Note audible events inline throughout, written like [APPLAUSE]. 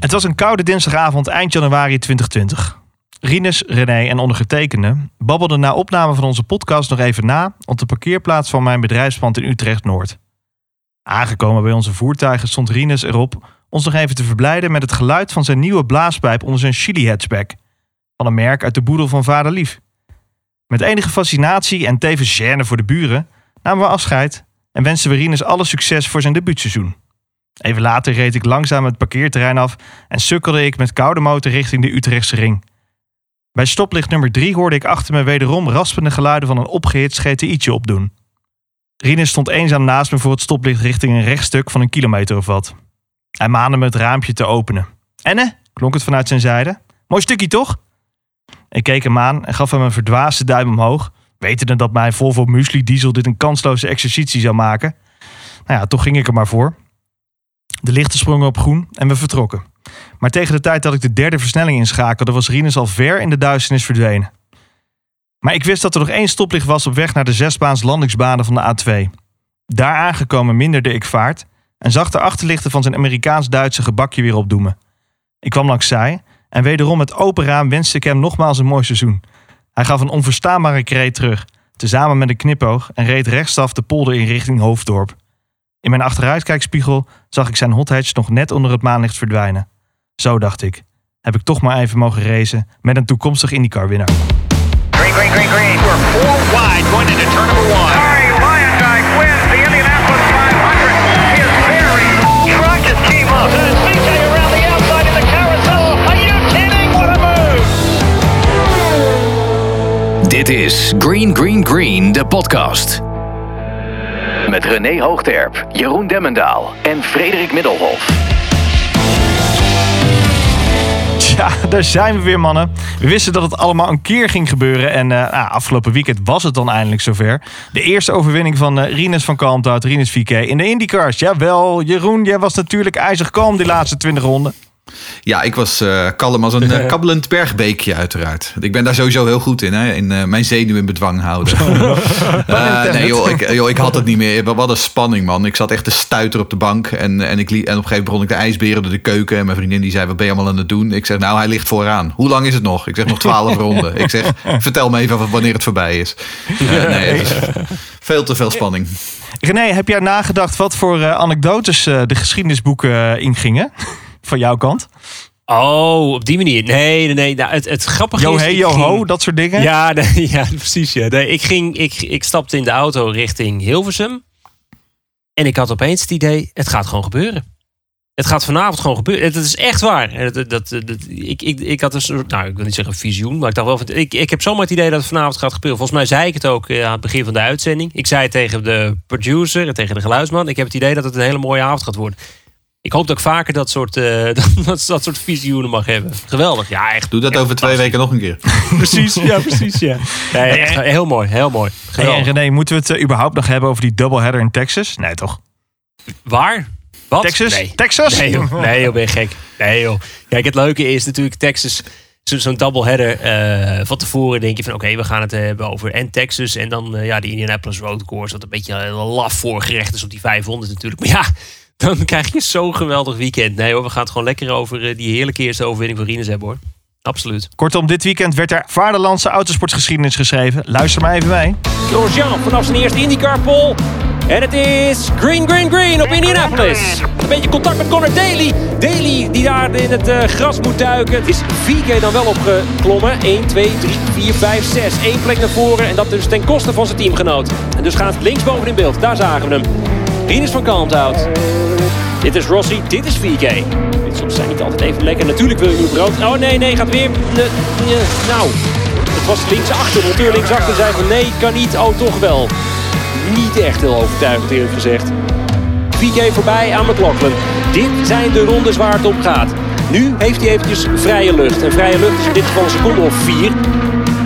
Het was een koude dinsdagavond eind januari 2020. Rinus, René en ondergetekende babbelden na opname van onze podcast nog even na op de parkeerplaats van mijn bedrijfspand in Utrecht-Noord. Aangekomen bij onze voertuigen stond Rinus erop ons nog even te verblijden met het geluid van zijn nieuwe blaaspijp onder zijn chili hatchback. Van een merk uit de boedel van vader Lief. Met enige fascinatie en tevens gêne voor de buren namen we afscheid en wensten we Rinus alle succes voor zijn debuutseizoen. Even later reed ik langzaam het parkeerterrein af en sukkelde ik met koude motor richting de Utrechtse ring. Bij stoplicht nummer 3 hoorde ik achter me wederom raspende geluiden van een opgehitst GTI'tje opdoen. Rinus stond eenzaam naast me voor het stoplicht richting een rechtstuk van een kilometer of wat. Hij maande me het raampje te openen. Enne? klonk het vanuit zijn zijde. Mooi stukje toch? Ik keek hem aan en gaf hem een verdwaasde duim omhoog, wetende dat mijn Volvo Muesli Diesel dit een kansloze exercitie zou maken. Nou ja, toch ging ik er maar voor. De lichten sprongen op groen en we vertrokken. Maar tegen de tijd dat ik de derde versnelling inschakelde, was Rinus al ver in de duisternis verdwenen. Maar ik wist dat er nog één stoplicht was op weg naar de zesbaans landingsbanen van de A2. Daar aangekomen minderde ik vaart en zag de achterlichten van zijn Amerikaans-Duitse gebakje weer opdoemen. Ik kwam langs zij en wederom met open raam wenste ik hem nogmaals een mooi seizoen. Hij gaf een onverstaanbare kreet terug, tezamen met een knipoog en reed rechtsaf de polder in richting Hoofddorp. In mijn achteruitkijkspiegel zag ik zijn hothatch nog net onder het maanlicht verdwijnen. Zo dacht ik, heb ik toch maar even mogen racen met een toekomstig IndyCar-winnaar. Green, green, green, green. We're four wide going into turn number one. Harry Lyondike wins the Indianapolis 500. His very truck just came up. CJ around the outside in the carousel. Are you kidding? What a move! Dit is Green Green Green, de podcast. Met René Hoogterp, Jeroen Demmendaal en Frederik Middelhof. Ja, daar zijn we weer, mannen. We wisten dat het allemaal een keer ging gebeuren. En eh, nou, afgelopen weekend was het dan eindelijk zover. De eerste overwinning van eh Rinus van Kalmthout, Rinus VK in de IndyCars. Jawel, Jeroen, jij was natuurlijk ijzig kalm die laatste 20 ronden. Ja, ik was eh, kalm als een eh, [LAUGHS] kabbelend bergbeekje uiteraard. Ik ben daar sowieso heel goed in, hè? in eh, mijn zenuwen in bedwang houden. [LAUGHS] [LAUGHS] Nee joh ik, joh, ik had het niet meer. Wat een spanning man. Ik zat echt te stuiter op de bank. En, en, ik, en op een gegeven moment begon ik de ijsberen door de keuken. En mijn vriendin die zei, wat ben je allemaal aan het doen? Ik zeg, nou hij ligt vooraan. Hoe lang is het nog? Ik zeg, nog twaalf ronden. Ik zeg, vertel me even wanneer het voorbij is. Nee, is veel te veel spanning. René, heb jij nagedacht wat voor anekdotes de geschiedenisboeken ingingen? Van jouw kant? Oh, op die manier. Nee, nee, nee. Nou, het, het grappige Yo is... hey, ik yo ging- ho, dat soort dingen? Ja, [LAUGHS] nee, ja, precies. Ja. Nee, ik, ging, ik, ik stapte in de auto richting Hilversum. En ik had opeens het idee, het gaat gewoon gebeuren. Het gaat vanavond gewoon gebeuren. Het, is echt waar. En Dat, dat, dat, ik, ik, ik had een soort, nou, ik wil niet zeggen een visioen, maar ik dacht wel, van, ik, ik heb zomaar het idee dat het vanavond gaat gebeuren. Volgens mij zei ik het ook eh, aan het begin van de uitzending. Ik zei het tegen de producer en tegen de geluidsman. Ik heb het idee dat het een hele mooie avond gaat worden. Ik hoop dat ik vaker dat soort, eh, [LAUGHS] dat, dat soort visioenen mag hebben. Geweldig. Ja, echt. Doe dat echt over twee weken nog een keer. [LAUGHS] Precies, ja, precies, ja. Echt heel mooi, heel mooi. Hey, en Geweldig. René, moeten we het eh, überhaupt nog hebben over die doubleheader in Texas? Nee, toch? Waar? Wat? Texas? Nee. Texas? Nee joh, nee joh, ben je gek. Nee joh. Kijk, het leuke is natuurlijk Texas, zo- zo'n doubleheader. eh van tevoren denk je van oké, we gaan het hebben over en Texas. En dan eh, ja, die Indianapolis Road Course, wat een beetje een laf voorgerecht is op die 500 natuurlijk. Maar ja, [LAUGHS] dan krijg je zo'n geweldig weekend. Nee hoor, we gaan het gewoon lekker over eh, die heerlijke eerste overwinning van Rinus hebben hoor. Absoluut. Kortom, dit weekend werd er vaderlandse autosportgeschiedenis geschreven. Luister maar even mee. Grosjean vanaf zijn eerste IndyCar pole. En het is green, green, green op Indianapolis. Een beetje contact met Connor Daly. Daly die daar in het eh, gras moet duiken. Het is VK dan wel opgeklommen. 1, 2, 3, 4, 5, 6. Eén plek naar voren. En dat dus ten koste van zijn teamgenoot. En dus gaat linksboven in beeld. Daar zagen we hem. Rinus van Kalmthout. Dit is Rossi, dit is VK. Dit soms zijn niet altijd even lekker. Natuurlijk wil je nu brood. Oh nee, nee, gaat weer. Nou, het was linksachter. De monteur linksachter zei van nee, kan niet. Oh, toch wel. Niet echt heel overtuigend eerlijk gezegd. VK voorbij aan McLaughlin. Dit zijn de rondes waar het om gaat. Nu heeft hij eventjes vrije lucht. En vrije lucht is in dit geval een seconde of vier.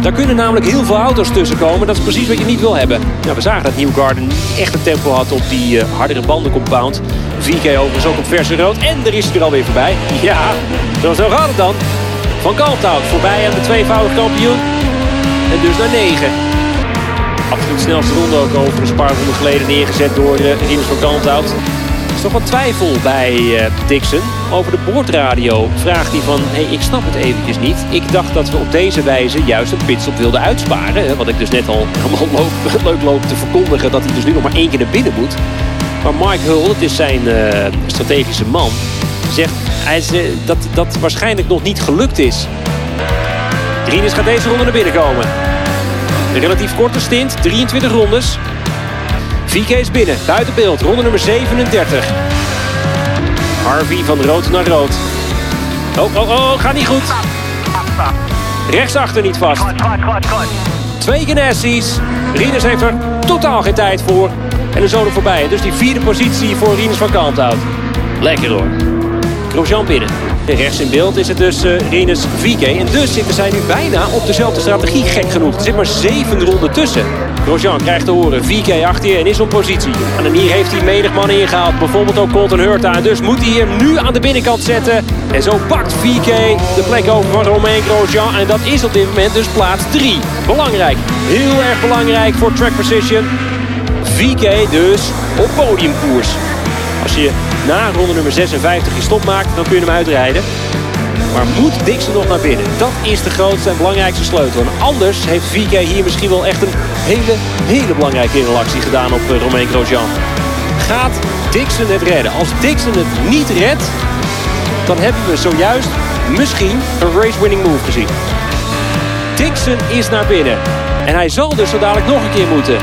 Daar kunnen namelijk heel veel auto's tussen komen. Dat is precies wat je niet wil hebben. Nou, we zagen dat Newgarden niet echt een tempo had op die eh, hardere bandencompound. VK overigens ook op verse rood. En er is hij er alweer voorbij. [LAUGHS] Ja, zo, gaat het dan. Van Kalmthout voorbij aan de tweevoudig kampioen. En dus naar 9. Absoluut snelste ronde ook over een paar ronden geleden neergezet door uh, Rinus van Kalmthout. Is toch wat twijfel bij eh, Dixon. Over de boordradio vraagt hij van... Hey, ik snap het eventjes niet. Ik dacht dat we op deze wijze juist een pitstop wilden uitsparen. Wat ik dus net al [LAUGHS] leuk loop te verkondigen... dat hij dus nu nog maar één keer naar binnen moet. Maar Mike Hull, dat is zijn eh, strategische man... zegt hij is, eh, dat dat waarschijnlijk nog niet gelukt is. Rinus gaat deze ronde naar binnen komen. Een relatief korte stint, 23 rondes. VK is binnen, buiten beeld, ronde nummer 37. Harvey van rood naar rood. Oh, oh, oh, gaat niet goed. Rechtsachter niet vast. Twee Genesis. Rinus heeft er totaal geen tijd voor. En de zone voorbij. Dus die vierde positie voor Rinus van Kalmthout. Lekker hoor. Grosjean binnen. En rechts in beeld is het dus eh Rinus VK. En dus zitten zij nu bijna op dezelfde strategie, gek genoeg. Er zit maar zeven ronden tussen. Grosjean krijgt te horen, VK achter je en is op positie. En hier heeft hij menig man ingehaald. Bijvoorbeeld ook Colton Hurta. En dus moet hij hem nu aan de binnenkant zetten. En zo pakt VK de plek over van Romain Grosjean. En dat is op dit moment dus plaats 3. Belangrijk. Heel erg belangrijk voor track precision. VK dus op podiumkoers. Als je na ronde nummer 56 je stop maakt, dan kun je hem uitrijden. Maar moet Dixon nog naar binnen? Dat is de grootste en belangrijkste sleutel. En anders heeft VK hier misschien wel echt een hele, hele belangrijke interactie gedaan op eh, Romain Grosjean. Gaat Dixon het redden? Als Dixon het niet redt, dan hebben we zojuist misschien een race-winning move gezien. Dixon is naar binnen. En hij zal dus zo dadelijk nog een keer moeten.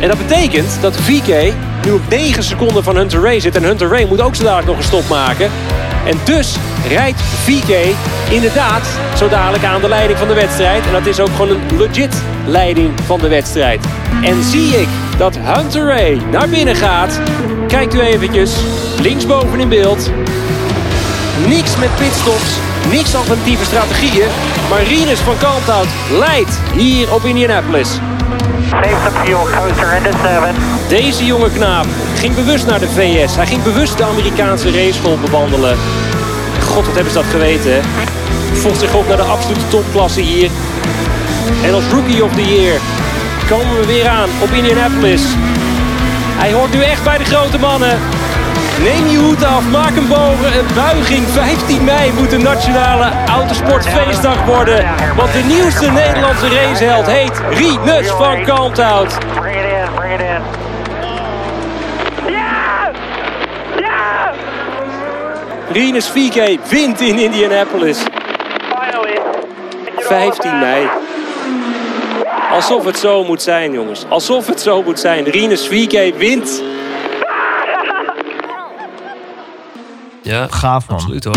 En dat betekent dat VK nu op 9 seconden van Hunter Ray zit. En Hunter Ray moet ook zo dadelijk nog een stop maken. En dus rijdt VK inderdaad zo dadelijk aan de leiding van de wedstrijd. En dat is ook gewoon een legit leiding van de wedstrijd. En zie ik dat Hunter Ray naar binnen gaat. Kijkt u eventjes linksboven in beeld. Niks met pitstops, niks alternatieve strategieën. Maar Rinus van Kalmthout leidt hier op Indianapolis. Deze jonge knaap ging bewust naar de VS. Hij ging bewust de Amerikaanse raceschool bewandelen. God, wat hebben ze dat geweten, hè? Vocht zich op naar de absolute topklasse hier. En als Rookie of the Year komen we weer aan op Indianapolis. Hij hoort nu echt bij de grote mannen. Neem je hoed af, maak een bogen, een buiging. 15 mei moet de nationale autosportfeestdag worden. Want de nieuwste Nederlandse raceheld heet Rinus van Kalmthout. Bring it in, bring in. Yeah! Yeah! Rinus wint in Indianapolis. Finally. 15 mei. Alsof het zo moet zijn, jongens. Alsof het zo moet zijn. Rinus VK wint. Ja, Gaaf man. absoluut hoor.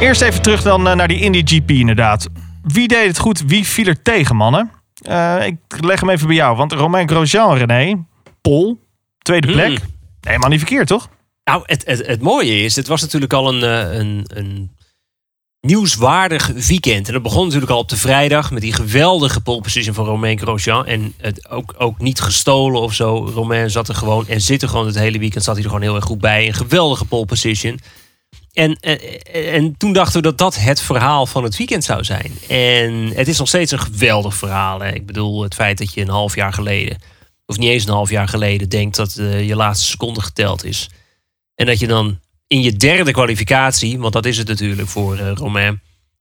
Eerst even terug dan eh, naar die Indy GP inderdaad. Wie deed het goed? Wie viel er tegen, mannen? Eh, ik leg hem even bij jou. Want Romain Grosjean, René, Pol, tweede plek. Hmm. Helemaal niet verkeerd, toch? Nou, het, het, het mooie is, het was natuurlijk al een, eh, een, een nieuwswaardig weekend. En dat begon natuurlijk al op de vrijdag met die geweldige pole position van Romain Grosjean. En het ook, ook niet gestolen of zo. Romain zat er gewoon en zit er gewoon het hele weekend. Zat hij er gewoon heel erg goed bij. Een geweldige pole position. En, en, en toen dachten we dat dat het verhaal van het weekend zou zijn. En het is nog steeds een geweldig verhaal. Hè. Ik bedoel, het feit dat je een half jaar geleden, of niet eens een half jaar geleden, denkt dat eh, je laatste seconde geteld is. En dat je dan in je derde kwalificatie, want dat is het natuurlijk voor eh, Romain,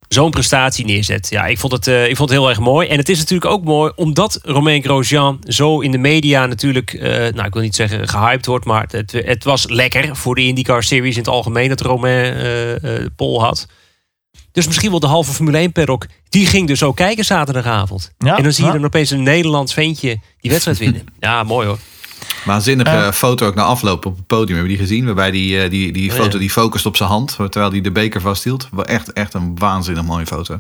zo'n prestatie neerzet. Ja, ik vond, het, eh, ik vond het heel erg mooi. En het is natuurlijk ook mooi omdat Romain Grosjean zo in de media natuurlijk, eh, nou ik wil niet zeggen gehyped wordt, maar het, het was lekker voor de IndyCar Series in het algemeen dat Romain eh, pol had. Dus misschien wel de halve Formule 1 paddock, die ging dus ook kijken zaterdagavond. Ja, en dan zie je ja. dan opeens een Nederlands ventje die wedstrijd winnen. [LAUGHS] Ja, mooi hoor. Waanzinnige Eh. foto ook na afloop op het podium. Hebben die gezien? Waarbij die, eh, die, die Oh, foto die focust op zijn hand. Terwijl hij de beker vasthield. Wel Echt, echt een waanzinnig mooie foto.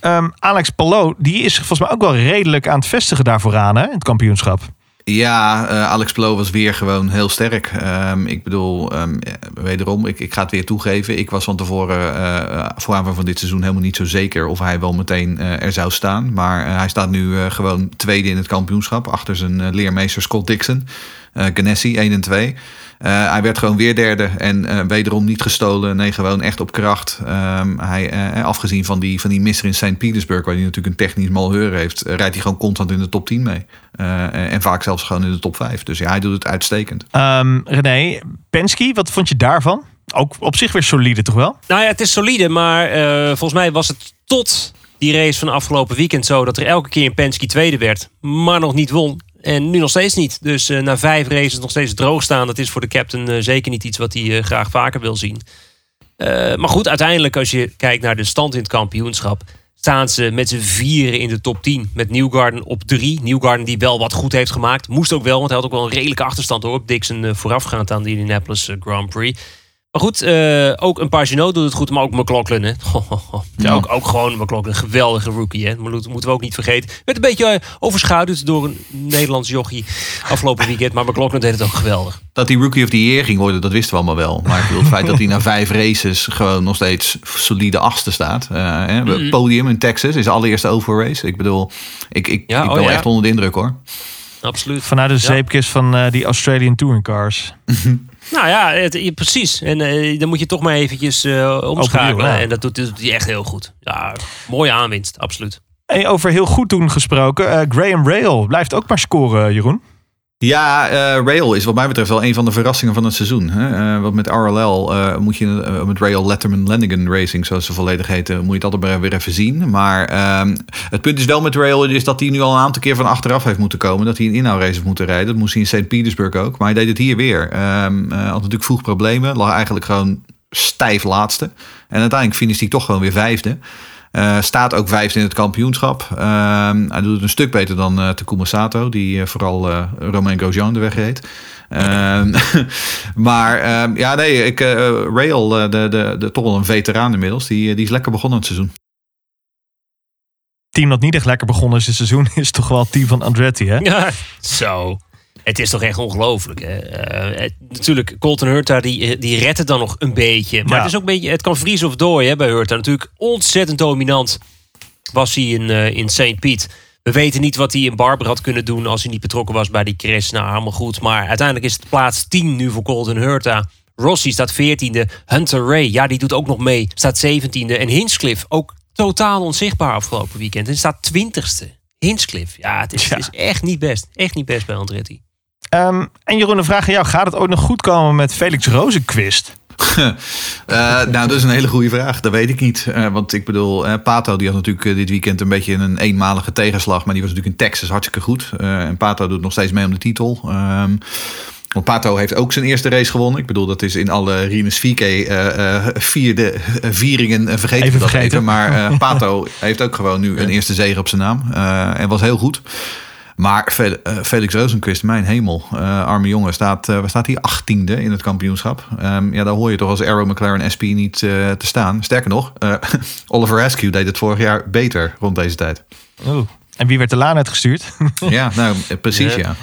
Ehm, Alex Palou, die is volgens mij ook wel redelijk aan het vestigen daar vooraan, hè? in Het kampioenschap. Ja, eh, Alex Plo was weer gewoon heel sterk. Ehm, ik bedoel, ehm, eh, wederom, ik, ik ga het weer toegeven. Ik was van tevoren, eh vooraan van dit seizoen, helemaal niet zo zeker of hij wel meteen er zou staan. Maar hij staat nu gewoon tweede in het kampioenschap. Achter zijn leermeester Scott Dixon. Ganassi 1 en 2. Eh, hij werd gewoon weer derde en eh, wederom niet gestolen. Nee, gewoon echt op kracht. Ehm, hij, eh, afgezien van die, van die misser in St. Petersburg, waar hij natuurlijk een technisch malheur heeft, rijdt hij gewoon constant in de top 10 mee. Eh, en vaak zelfs gewoon in de top 5. Dus ja, hij doet het uitstekend. Ehm, René, Penske, wat vond je daarvan? Ook op zich weer solide, toch wel? Nou ja, het is solide, maar eh, volgens mij was het tot die race van afgelopen weekend zo dat er elke keer een Penske tweede werd, maar nog niet won. En nu nog steeds niet. Dus eh, na vijf races nog steeds droog staan. Dat is voor de captain eh, zeker niet iets wat hij eh, graag vaker wil zien. Maar goed, uiteindelijk als je kijkt naar de stand in het kampioenschap... staan ze met z'n vieren in de top 10. Met Newgarden op drie. Newgarden die wel wat goed heeft gemaakt. Moest ook wel, want hij had ook wel een redelijke achterstand hoor. Op Dixon voorafgaand aan de Indianapolis Grand Prix. Maar goed, eh, ook een Pagino doet het goed, maar ook McLaughlin. Hè? [LAUGHS] Ja. Ook, ook gewoon McLaughlin, een geweldige rookie. Hè? Maar dat moeten we ook niet vergeten. Werd een beetje eh, overschaduwd door een Nederlands jochie afgelopen weekend. Maar McLaughlin deed het ook geweldig. Dat hij Rookie of the Year ging worden, dat wisten we allemaal wel. Maar ik bedoel, het feit dat hij na vijf races gewoon nog steeds solide achtste staat. Eh, hè, Mhm. Podium in Texas is de allereerste over race. Ik bedoel, ik, ik, Ja, ik oh ben wel ja. echt onder de indruk hoor. Absoluut. Vanuit de Ja. zeepkist van eh, die Australian Touring Cars. [LAUGHS] Nou ja, het, ja, precies. En eh, dan moet je toch maar eventjes eh, omschakelen. Ja. En dat doet, hij echt heel goed. Ja, mooie aanwinst, absoluut. Hey, over heel goed doen gesproken. eh, Graham Rail blijft ook maar scoren, Jeroen. Ja, eh, Rail is wat mij betreft wel een van de verrassingen van het seizoen. Hè? Eh, want met RLL eh, moet je, met Rail Letterman Lanigan Racing, zoals ze volledig heten, moet je het altijd maar weer even zien. Maar ehm, het punt is wel met Rail is dat hij nu al een aantal keer van achteraf heeft moeten komen. Dat hij een inhoudrace heeft moeten rijden. Dat moest hij in St. Petersburg ook. Maar hij deed het hier weer. Ehm eh, had natuurlijk vroeg problemen. Lag eigenlijk gewoon stijf laatste. En uiteindelijk finisht hij toch gewoon weer vijfde. Eh, staat ook vijfde in het kampioenschap. Ehm, hij doet het een stuk beter dan eh Takuma Sato, die eh, vooral eh Romain Grosjean de weg reed. Ehm, [LAUGHS] maar ehm, ja, nee, ik, eh, Rail, de, de, de, toch wel een veteraan inmiddels, die, die is lekker begonnen het seizoen. Team dat niet echt lekker begonnen is dit seizoen [LAUGHS] is toch wel het team van Andretti, hè? Ja, zo. Het is toch echt ongelooflijk. Eh, natuurlijk, Colton Hurta die, die redt het dan nog een beetje. Maar Ja. het, is ook een beetje, het kan vriezen of dooien bij Hurta. Natuurlijk ontzettend dominant was hij in, eh, in St. Piet. We weten niet wat hij in Barber had kunnen doen als hij niet betrokken was bij die crash. Nou, allemaal goed. Maar uiteindelijk is het plaats 10 nu voor Colton Hurta. Rossi staat 14e. Hunter Ray, ja, die doet ook nog mee. Staat 17e. En Hinchcliffe, ook totaal onzichtbaar afgelopen weekend. En staat 20ste. Hinchcliffe, ja, het is, Ja. het is echt niet best. Echt niet best bij Andretti. Ehm, en Jeroen, een vraag aan jou. Gaat het ook nog goed komen met Felix Rozenquist? [LAUGHS] Eh, nou, dat is een hele goede vraag. Dat weet ik niet. Eh, want ik bedoel, eh, Pato die had natuurlijk dit weekend een beetje een eenmalige tegenslag. Maar die was natuurlijk in Texas hartstikke goed. En Pato doet nog steeds mee om de titel. Ehm, want Pato heeft ook zijn eerste race gewonnen. Ik bedoel, dat is in alle Rinus Vieke eh, eh, vierde vieringen vergeten Even vergeten. even. Maar [LAUGHS] Pato heeft ook gewoon nu een eerste zege op zijn naam. En was heel goed. Maar eh, Felix Rozenquist, mijn hemel, eh, arme jongen, staat, waar staat hij? Achttiende in het kampioenschap. Ehm, ja, daar hoor je toch als Arrow McLaren SP niet te staan. Sterker nog, [LAUGHS] Oliver Askew deed het vorig jaar beter rond deze tijd. Oeh. En wie werd de laan uitgestuurd? ja, nou, [LAUGHS] precies Ja.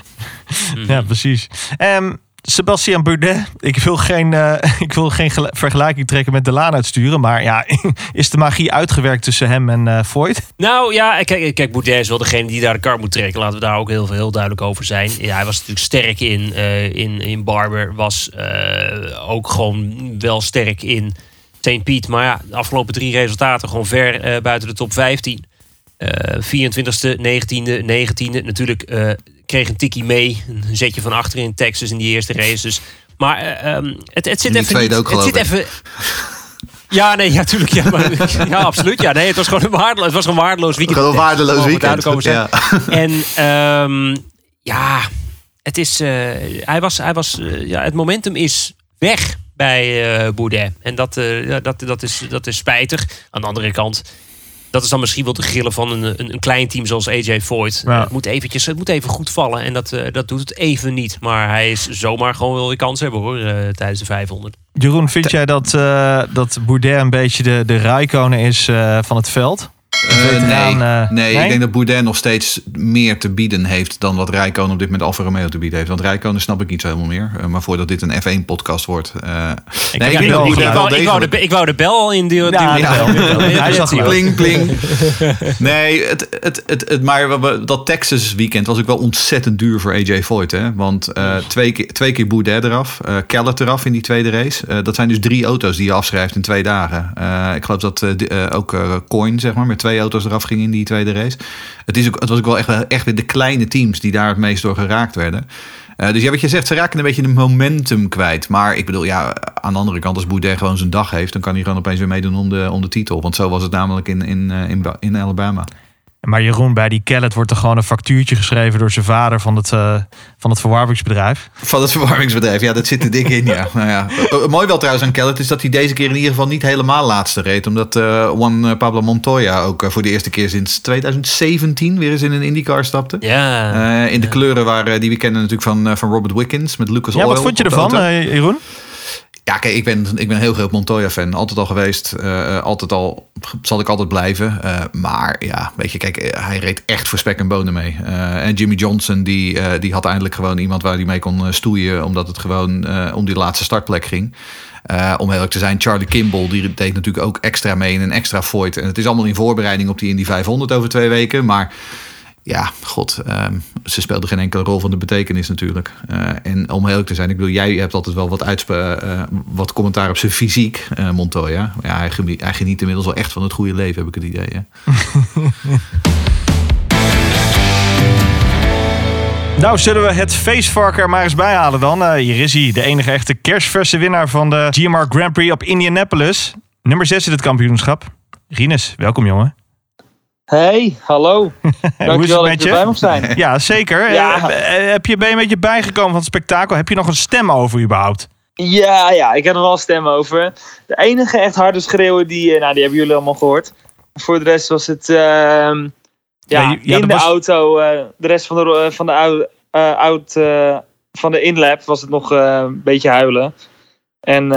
ja. ja, precies. Ehm Sebastian Boudet. Ik wil geen, eh, [LAUGHS] ik wil geen gel- vergelijking trekken met de laan uitsturen. Maar ja, [LAUGHS] is de magie uitgewerkt tussen hem en eh Voigt? Nou ja, kijk, kijk Boudet is wel degene die daar de kar moet trekken. Laten we daar ook heel, heel duidelijk over zijn. Ja, hij was natuurlijk sterk in, eh, in, in Barber. Was ook gewoon wel sterk in St. Piet. Maar ja, de afgelopen drie resultaten gewoon ver buiten de top 15. Eh 24e, 19e, 19e. Natuurlijk kreeg een tikkie mee. Een zetje van achter in Texas in die eerste race. Dus, maar ehm, het, het zit even niet- ook, het zit ik. even... Ja, nee, ja, tuurlijk. Ja, maar, ja, absoluut. Ja, nee, het was gewoon een waardeloos, het was gewoon een waardeloos weekend. Gewoon een waardeloos weekend. duidelijk over zijn. En ehm, ja, het is, eh, hij was, hij was, eh, ja, het momentum is weg bij Boudet. En dat, ja, dat, dat, is, dat is spijtig. Aan de andere kant, dat is dan misschien wel de grillen van een, een, een klein team zoals AJ Voigt. Ja. Het, moet eventjes, het moet even goed vallen. En dat, eh, dat doet het even niet. Maar hij is zomaar gewoon wel weer kans hebben hoor, eh, tijdens de 500. Jeroen, vind jij dat, eh dat Boudet een beetje de, de Raikkonen is eh, van het veld? Eh, veteraan, nee, eh, nee, nee? ik denk dat Boudin nog steeds meer te bieden heeft dan wat Rijkonen op dit moment Alfa Romeo te bieden heeft. Want Rijkonen snap ik niet zo helemaal meer. Eh, maar voordat dit een F1-podcast wordt. eh, nee, ik wel ik, wou, ik, de, degelijk... ik wou de bel al in die. die Ja, ja, de bel. Hij zag. Pling, pling. [LAUGHS] Nee, het, het, het, het, maar dat Texas weekend was ook wel ontzettend duur voor AJ Foyt. Hè? Want eh, twee, keer, twee keer Boudet eraf, eh Kellett eraf in die tweede race. Eh, dat zijn dus drie auto's die je afschrijft in twee dagen. Eh, ik geloof dat ook eh, Coin, zeg maar, met twee twee auto's eraf gingen in die tweede race. Het, is ook, het was ook wel echt, echt weer de kleine teams die daar het meest door geraakt werden. Uh, dus ja, wat je zegt, ze raken een beetje de momentum kwijt. Maar ik bedoel, ja, aan de andere kant, als Boudet gewoon zijn dag heeft, dan kan hij gewoon opeens weer meedoen om de, om de titel. Want zo was het namelijk in, in, in, in Alabama. Maar Jeroen, bij die Kellet wordt er gewoon een factuurtje geschreven door zijn vader van het, uh, van het verwarmingsbedrijf. Van het verwarmingsbedrijf, ja, dat zit er dik in, ja. [LAUGHS] nou ja. Mooi wel trouwens aan Kellet is dat hij deze keer in ieder geval niet helemaal laatste reed. Omdat uh, Juan Pablo Montoya ook voor de eerste keer sinds 2017 weer eens in een IndyCar stapte. Ja. Uh, in de ja. kleuren waar, die we kennen natuurlijk van, van Robert Wickens met Lucas ja, Oil. wat vond je ervan, Jeroen? Ja, kijk, ik ben, ik ben een heel groot Montoya-fan. Altijd al geweest. Uh, altijd al, zal ik altijd blijven. Uh, maar ja, weet je, kijk, hij reed echt voor spek en bonen mee. En Jimmy Johnson, die, die had eindelijk gewoon iemand waar hij mee kon stoeien. Omdat het gewoon om die laatste startplek ging. om erg te zijn, Charlie Kimball, die deed natuurlijk ook extra mee in een extra Void. En het is allemaal in voorbereiding op die Indy 500 over twee weken. Maar ja, god, um, ze speelde geen enkele rol van de betekenis natuurlijk. Uh, en om heel te zijn, ik bedoel, jij hebt altijd wel wat, uitspe uh, wat commentaar op zijn fysiek, uh, Montoya. Ja, hij, geniet, inmiddels wel echt van het goede leven, heb ik het idee. [LAUGHS] Nou, zullen we het feestvarken maar eens bij halen dan? hier is hij, de enige echte kerstverse winnaar van de GMR Grand Prix op Indianapolis. Nummer 6 in het kampioenschap. Rinus, welkom jongen. Hey, hallo. [LAUGHS] Dankjewel dat je erbij mag zijn. [LAUGHS] Ja, zeker. Ja. Heb je, ben je een beetje bijgekomen van het spektakel? Heb je nog een stem over überhaupt? Ja, ja, ik heb er wel een stem over. De enige echt harde schreeuwen, die, nou, die hebben jullie allemaal gehoord. Voor de rest was het uh, ja, ja, ja, in de was... auto. Uh, de rest van de, van de, out, uh, out, van de inlap was het nog een beetje huilen. En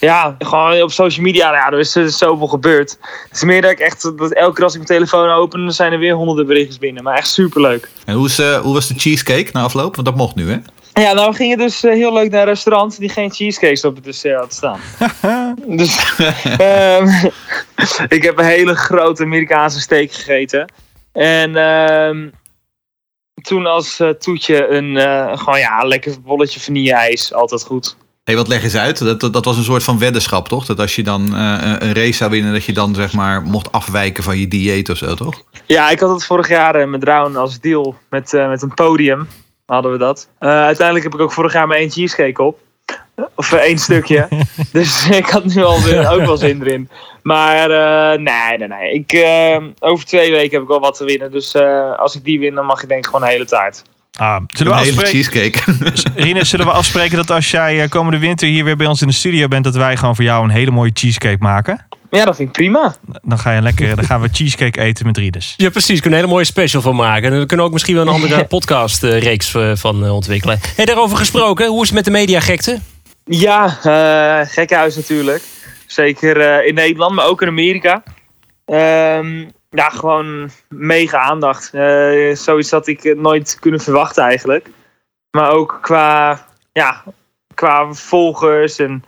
ja, gewoon op social media, ja, er is, zoveel gebeurd. Het is meer dat ik echt, dat elke keer als ik mijn telefoon open, dan zijn er weer honderden berichtjes binnen. Maar echt superleuk. En hoe, is, uh, hoe was de cheesecake na afloop? Want dat mocht nu, hè? Ja, nou we gingen dus uh, heel leuk naar een restaurant die geen cheesecakes op het dessert had staan. [LAUGHS] dus um, [LAUGHS] [LAUGHS] ik heb een hele grote Amerikaanse steak gegeten. En um, toen als uh, toetje een gewoon ja, lekker bolletje vanille-ijs, altijd goed. Hey, wat leg eens uit? Dat, dat, dat, was een soort van weddenschap, toch? Dat als je dan uh, een race zou winnen, dat je dan zeg maar mocht afwijken van je dieet of zo, toch? Ja, ik had het vorig jaar uh, met Round als deal met, uh, met een podium. Hadden we dat. uiteindelijk heb ik ook vorig jaar maar één cheesecake op. Of één stukje. [LAUGHS] dus [LAUGHS] ik had nu al weer, ook wel zin erin. Maar nee, nee, nee. Ik, over twee weken heb ik wel wat te winnen. Dus als ik die win, dan mag ik denk ik gewoon een hele taart. Ah, zullen we afspreken? cheesecake. Rinus, zullen we afspreken dat als jij komende winter hier weer bij ons in de studio bent, dat wij gewoon voor jou een hele mooie cheesecake maken? Ja, dat vind ik prima. Dan, ga je lekker, dan gaan we cheesecake eten met Rinus. Ja, precies. We kunnen een hele mooie special van maken. En we kunnen ook misschien wel een andere podcast-reeks van ontwikkelen. Hey, daarover gesproken, hoe is het met de mediagekte? Ja, uh, gekkenhuis natuurlijk. Zeker uh, in Nederland, maar ook in Amerika. Um, ja, gewoon mega aandacht. Uh, zoiets had ik nooit kunnen verwachten eigenlijk. Maar ook qua, ja, qua volgers en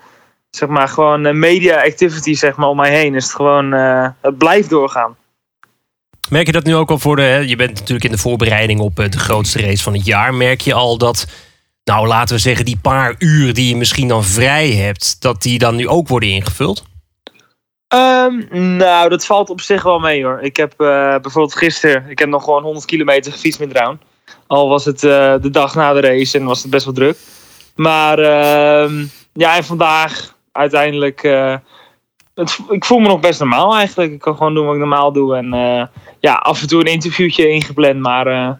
zeg maar gewoon media activity zeg maar om mij heen is het gewoon, uh, het blijft doorgaan. Merk je dat nu ook al voor de, hè? je bent natuurlijk in de voorbereiding op de grootste race van het jaar. Merk je al dat, nou laten we zeggen die paar uur die je misschien dan vrij hebt, dat die dan nu ook worden ingevuld? Um, nou, dat valt op zich wel mee hoor. Ik heb uh, bijvoorbeeld gisteren, ik heb nog gewoon 100 kilometer gefietst met Round. Al was het uh, de dag na de race en was het best wel druk. Maar uh, ja, en vandaag uiteindelijk, het, ik voel me nog best normaal eigenlijk. Ik kan gewoon doen wat ik normaal doe. En ja, af en toe een interviewtje ingepland. Maar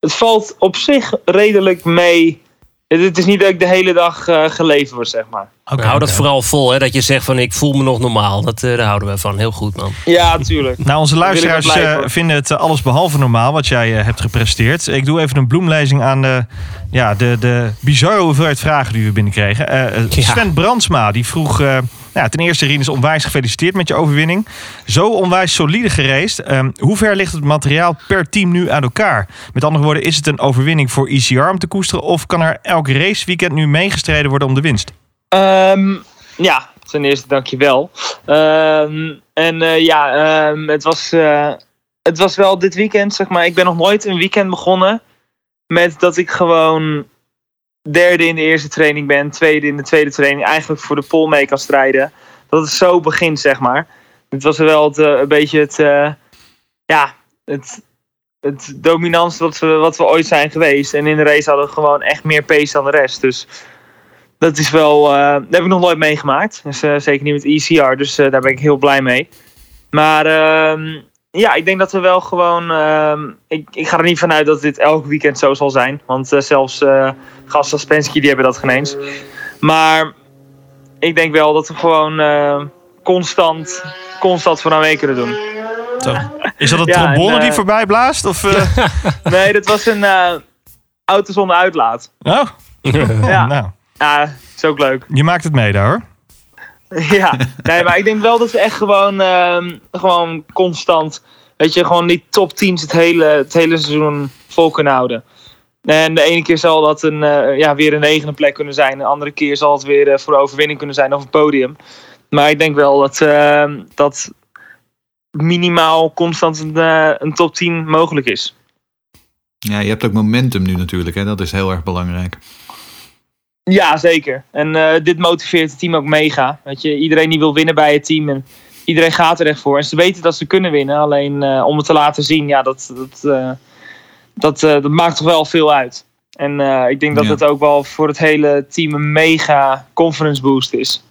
het valt op zich redelijk mee. Het is niet dat ik de hele dag uh, geleefd word, zeg maar. Okay, hou dat vooral vol, hè? dat je zegt van ik voel me nog normaal. Dat, uh, daar houden we van. Heel goed, man. Ja, tuurlijk. nou, onze luisteraars uh, vinden het alles behalve normaal wat jij hebt gepresteerd. Ik doe even een bloemlezing aan de, ja, de, de bizarre hoeveelheid vragen die we binnenkregen. Ja. Sven Brandsma, die vroeg... Ten eerste, Rinus, onwijs gefeliciteerd met je overwinning. Zo onwijs solide gereest. Um, hoe ver ligt het materiaal per team nu aan elkaar? Met andere woorden, is het een overwinning voor ECR om te koesteren... of kan er elk raceweekend nu meegestreden worden om de winst? Um, ja, ten eerste dankjewel. Um, en uh, ja, het, was, uh, het was wel dit weekend, zeg maar. Ik ben nog nooit een weekend begonnen met dat ik gewoon derde in de eerste training ben, tweede in de tweede training, eigenlijk voor de pole mee kan strijden. Dat het zo begint, zeg maar. Dit was wel het, eh, een beetje het, eh, ja, het, het dominantste wat we, wat we ooit zijn geweest. En in de race hadden we gewoon echt meer pace dan de rest. Dus dat is wel, eh, dat heb ik nog nooit meegemaakt. Dus, zeker niet met ECR, dus daar ben ik heel blij mee. Maar ehm, ja, ik denk dat we wel gewoon. ehm, ik, ik ga er niet vanuit dat dit elk weekend zo zal zijn. Want eh, zelfs eh gasten als Penske die hebben dat geen eens. Maar ik denk wel dat we gewoon eh, constant, constant voor aan mee kunnen doen. Zo. Is dat een [LAUGHS] Ja, trombone en, die voorbij blaast? Of, [LAUGHS] Nee, dit was een auto zonder uitlaat. oh? Ja. [LAUGHS] Nou, Ja, is ook leuk. je maakt het mee daar hoor. [LAUGHS] Ja, nee, maar ik denk wel dat we echt gewoon, ehm, gewoon constant, weet je, gewoon die top teams het hele, het hele seizoen vol kunnen houden. En de ene keer zal dat een, eh, ja, weer een negende plek kunnen zijn. De andere keer zal het weer eh, voor de overwinning kunnen zijn of een podium. Maar ik denk wel dat, ehm, dat minimaal constant een, eh, een top 10 mogelijk is. Ja, je hebt ook momentum nu natuurlijk. Hè? Dat is heel erg belangrijk. Ja, zeker. En eh, dit motiveert het team ook mega. Weet je, iedereen die wil winnen bij het team. En iedereen gaat er echt voor. En ze weten dat ze kunnen winnen. Alleen eh, om het te laten zien, ja, dat, dat, eh, dat, dat maakt toch wel veel uit. En ik denk dat Ja. het ook wel voor het hele team een mega conference boost is.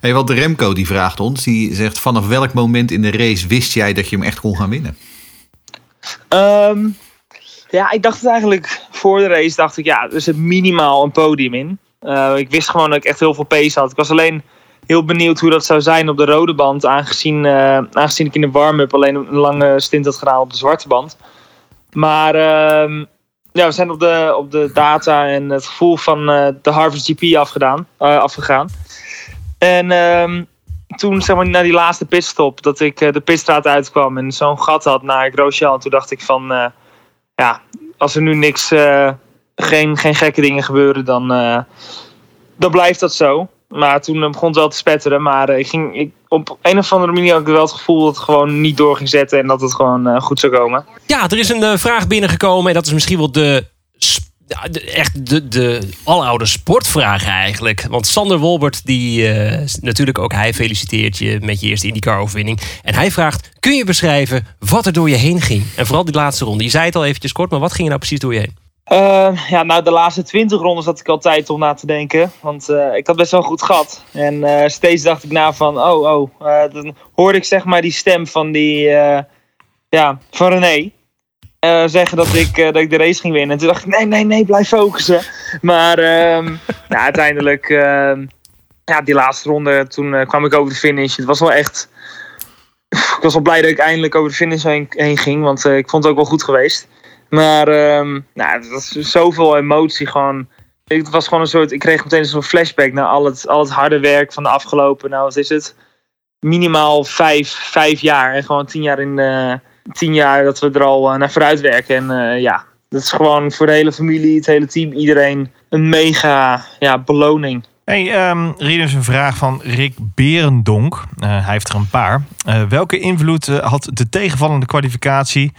Hey, wat de Remco die vraagt ons. Die zegt vanaf welk moment in de race wist jij dat je hem echt kon gaan winnen? Ehm, ja, ik dacht het eigenlijk voor de race. Dacht ik, ja, er zit minimaal een podium in. Eh, ik wist gewoon dat ik echt heel veel pace had. Ik was alleen heel benieuwd hoe dat zou zijn op de rode band. Aangezien, eh, aangezien ik in de warm-up alleen een lange stint had gedaan op de zwarte band. Maar ehm, ja, we zijn op de, op de data en het gevoel van eh, de Harvest GP afgedaan, afgegaan. En ehm, toen, zeg maar, naar die laatste pitstop, dat ik de pitstraat uitkwam en zo'n gat had naar Grosjean. Toen dacht ik van, ja, als er nu niks, eh, geen, geen gekke dingen gebeuren, dan, eh, dan blijft dat zo. Maar toen eh, begon het wel te spetteren. Maar ik ging, ik, op een of andere manier had ik wel het gevoel dat het gewoon niet door ging zetten. En dat het gewoon goed zou komen. Ja, er is een vraag binnengekomen. En dat is misschien wel de- echt de, de aloude sportvraag eigenlijk. Want Sander Wolbert, die eh, natuurlijk ook hij feliciteert je met je eerste IndyCar-overwinning. En hij vraagt, kun je beschrijven wat er door je heen ging? En vooral die laatste ronde. Je zei het al eventjes kort, maar wat ging er nou precies door je heen? Eh, ja, nou, de laatste 20 rondes had ik al tijd om na te denken. Want eh, ik had best wel goed gat. En steeds dacht ik na van, oh, oh. dan hoorde ik zeg maar die stem van die, ja, van René. Eh, zeggen dat ik, eh, dat ik de race ging winnen. En toen dacht ik, nee, nee, nee, blijf focussen. Maar ehm, [LAUGHS] nou, uiteindelijk, ehm, ja, die laatste ronde, toen eh, kwam ik over de finish. Het was wel echt... Ik was wel blij dat ik eindelijk over de finish heen, ging. Want ik vond het ook wel goed geweest. Maar ehm, nou, het was zoveel emotie gewoon. Het was gewoon een soort. Ik kreeg meteen zo'n flashback naar al het, al het harde werk van de afgelopen. Nou, wat is het? Minimaal vijf, vijf jaar. En gewoon tien jaar in tien jaar dat we er al eh, naar vooruit werken. En eh, ja, dat is gewoon voor de hele familie, het hele team, iedereen een mega ja, beloning. Hey, ehm Rien is een vraag van Rick Berendonk. Eh, hij heeft er een paar. Eh, welke invloed had de tegenvallende kwalificatie,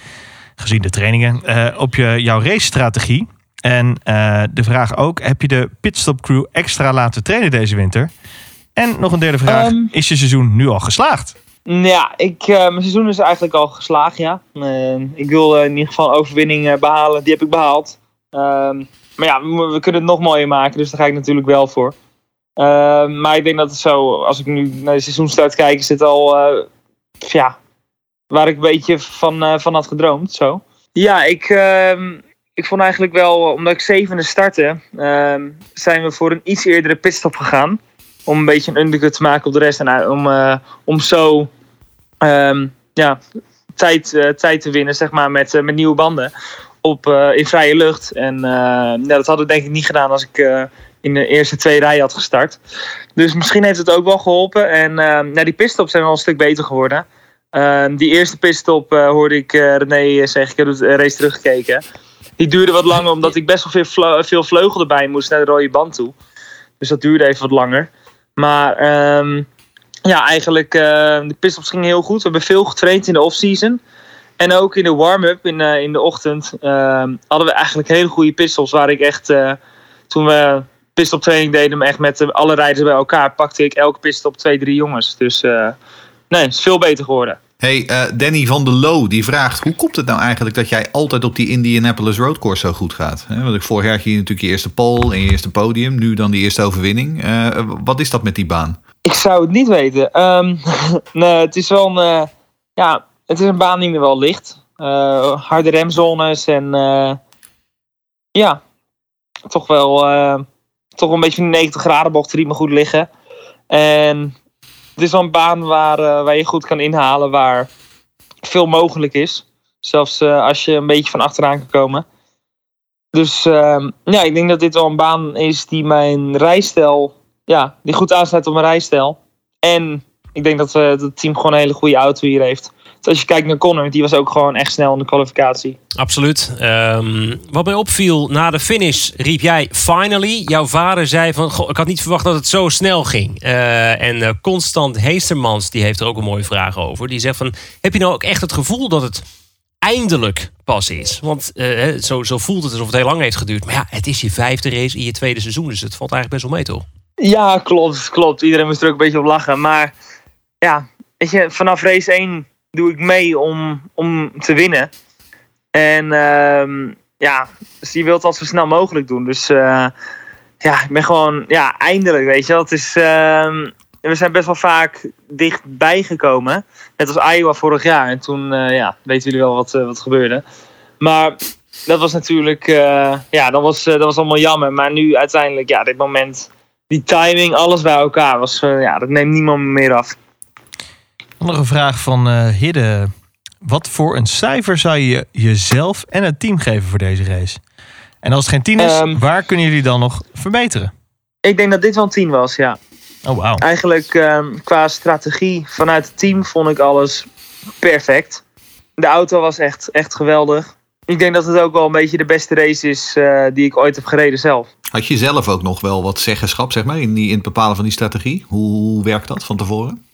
gezien de trainingen, eh, op je, jouw racestrategie? En eh, de vraag ook, heb je de pitstop crew extra laten trainen deze winter? En nog een derde vraag, Ehm. is je seizoen nu al geslaagd? Ja, ik, eh, mijn seizoen is eigenlijk al geslaagd, ja. Eh, ik wil eh, in ieder geval een overwinning eh, behalen. Die heb ik behaald. Ehm, maar ja, we, kunnen het nog mooier maken, dus daar ga ik natuurlijk wel voor. Ehm, maar ik denk dat het zo, als ik nu naar de seizoenstart kijk, is het al, ja, waar ik een beetje van, van had gedroomd, zo. Ja, ik, ehm, ik vond eigenlijk wel, omdat ik zevende startte, ehm, zijn we voor een iets eerdere pitstop gegaan. Om een beetje een undercut te maken op de rest en eh, om, eh, om zo ehm, ja, tijd, eh, tijd te winnen, zeg maar, met, met nieuwe banden op, in vrije lucht. En dat hadden we denk ik niet gedaan als ik in de eerste twee rijen had gestart. Dus misschien heeft het ook wel geholpen. En die pitstops zijn wel een stuk beter geworden. Die eerste pitstop hoorde ik René zeggen, ik heb de race teruggekeken. Die duurde wat langer omdat ik best wel veel vleugel erbij moest naar de rode band toe. Dus dat duurde even wat langer. Maar ehm, ja, eigenlijk, eh, de pitstops gingen heel goed. We hebben veel getraind in de off-season. En ook in de warm-up in, eh, in de ochtend ehm, hadden we eigenlijk hele goede pitstops. Waar ik echt, eh, toen we pitstop training deden, echt met alle rijders bij elkaar, pakte ik elke pitstop twee, drie jongens. Dus nee, is veel beter geworden. Hey, eh, Danny van der Loo die vraagt: hoe komt het nou eigenlijk dat jij altijd op die Indianapolis Road Course zo goed gaat? Hè, want ik vorig jaar hier natuurlijk je eerste pole en je eerste podium, nu dan die eerste overwinning. Eh, wat is dat met die baan? Ik zou het niet weten. Ehm, [LAUGHS] nee, het is wel een, eh, ja, het is een baan die me wel ligt. Harde remzones en ja, toch wel, toch een beetje die 90 graden bochten die me goed liggen. En het is wel een baan waar, eh, waar je goed kan inhalen, waar veel mogelijk is. Zelfs eh, als je een beetje van achteraan kan komen. Dus ehm, ja, ik denk dat dit wel een baan is die mijn rijstijl, ja, die goed aansluit op mijn rijstijl. En ik denk dat, eh, dat het team gewoon een hele goede auto hier heeft. Als je kijkt naar Connor, die was ook gewoon echt snel in de kwalificatie. Absoluut. Ehm, wat mij opviel, na de finish riep jij finally. Jouw vader zei van, goh, ik had niet verwacht dat het zo snel ging. Eh, en eh, Constant Heestermans, die heeft er ook een mooie vraag over. Die zegt van, heb je nou ook echt het gevoel dat het eindelijk pas is? Want eh, zo, zo voelt het alsof het heel lang heeft geduurd. Maar ja, het is je vijfde race in je tweede seizoen. Dus het valt eigenlijk best wel mee, toch? Ja, klopt, klopt. Iedereen moest er ook een beetje op lachen. Maar ja, weet je, vanaf race 1 doe ik mee om, om te winnen. En ehm, ja, dus je wilt dat zo snel mogelijk doen. Dus eh, ja, ik ben gewoon, ja, eindelijk, weet je wel. Is, ehm, we zijn best wel vaak dichtbij gekomen. Net als Iowa vorig jaar. En toen, eh, ja, weten jullie wel wat, eh, wat gebeurde. Maar dat was natuurlijk, ja, dat was, dat was allemaal jammer. Maar nu uiteindelijk, ja, dit moment, die timing, alles bij elkaar, was, ja, dat neemt niemand meer af. Nog een vraag van eh Hidde. Wat voor een cijfer zou je jezelf en het team geven voor deze race? En als het geen 10 is, Ehm. waar kunnen jullie dan nog verbeteren? Ik denk dat dit wel een 10 was, ja. Oh, wauw. Eigenlijk ehm, qua strategie vanuit het team vond ik alles perfect. De auto was echt, echt geweldig. Ik denk dat het ook wel een beetje de beste race is eh, die ik ooit heb gereden zelf. Had je zelf ook nog wel wat zeggenschap zeg maar, in, die, in het bepalen van die strategie? Hoe werkt dat van tevoren?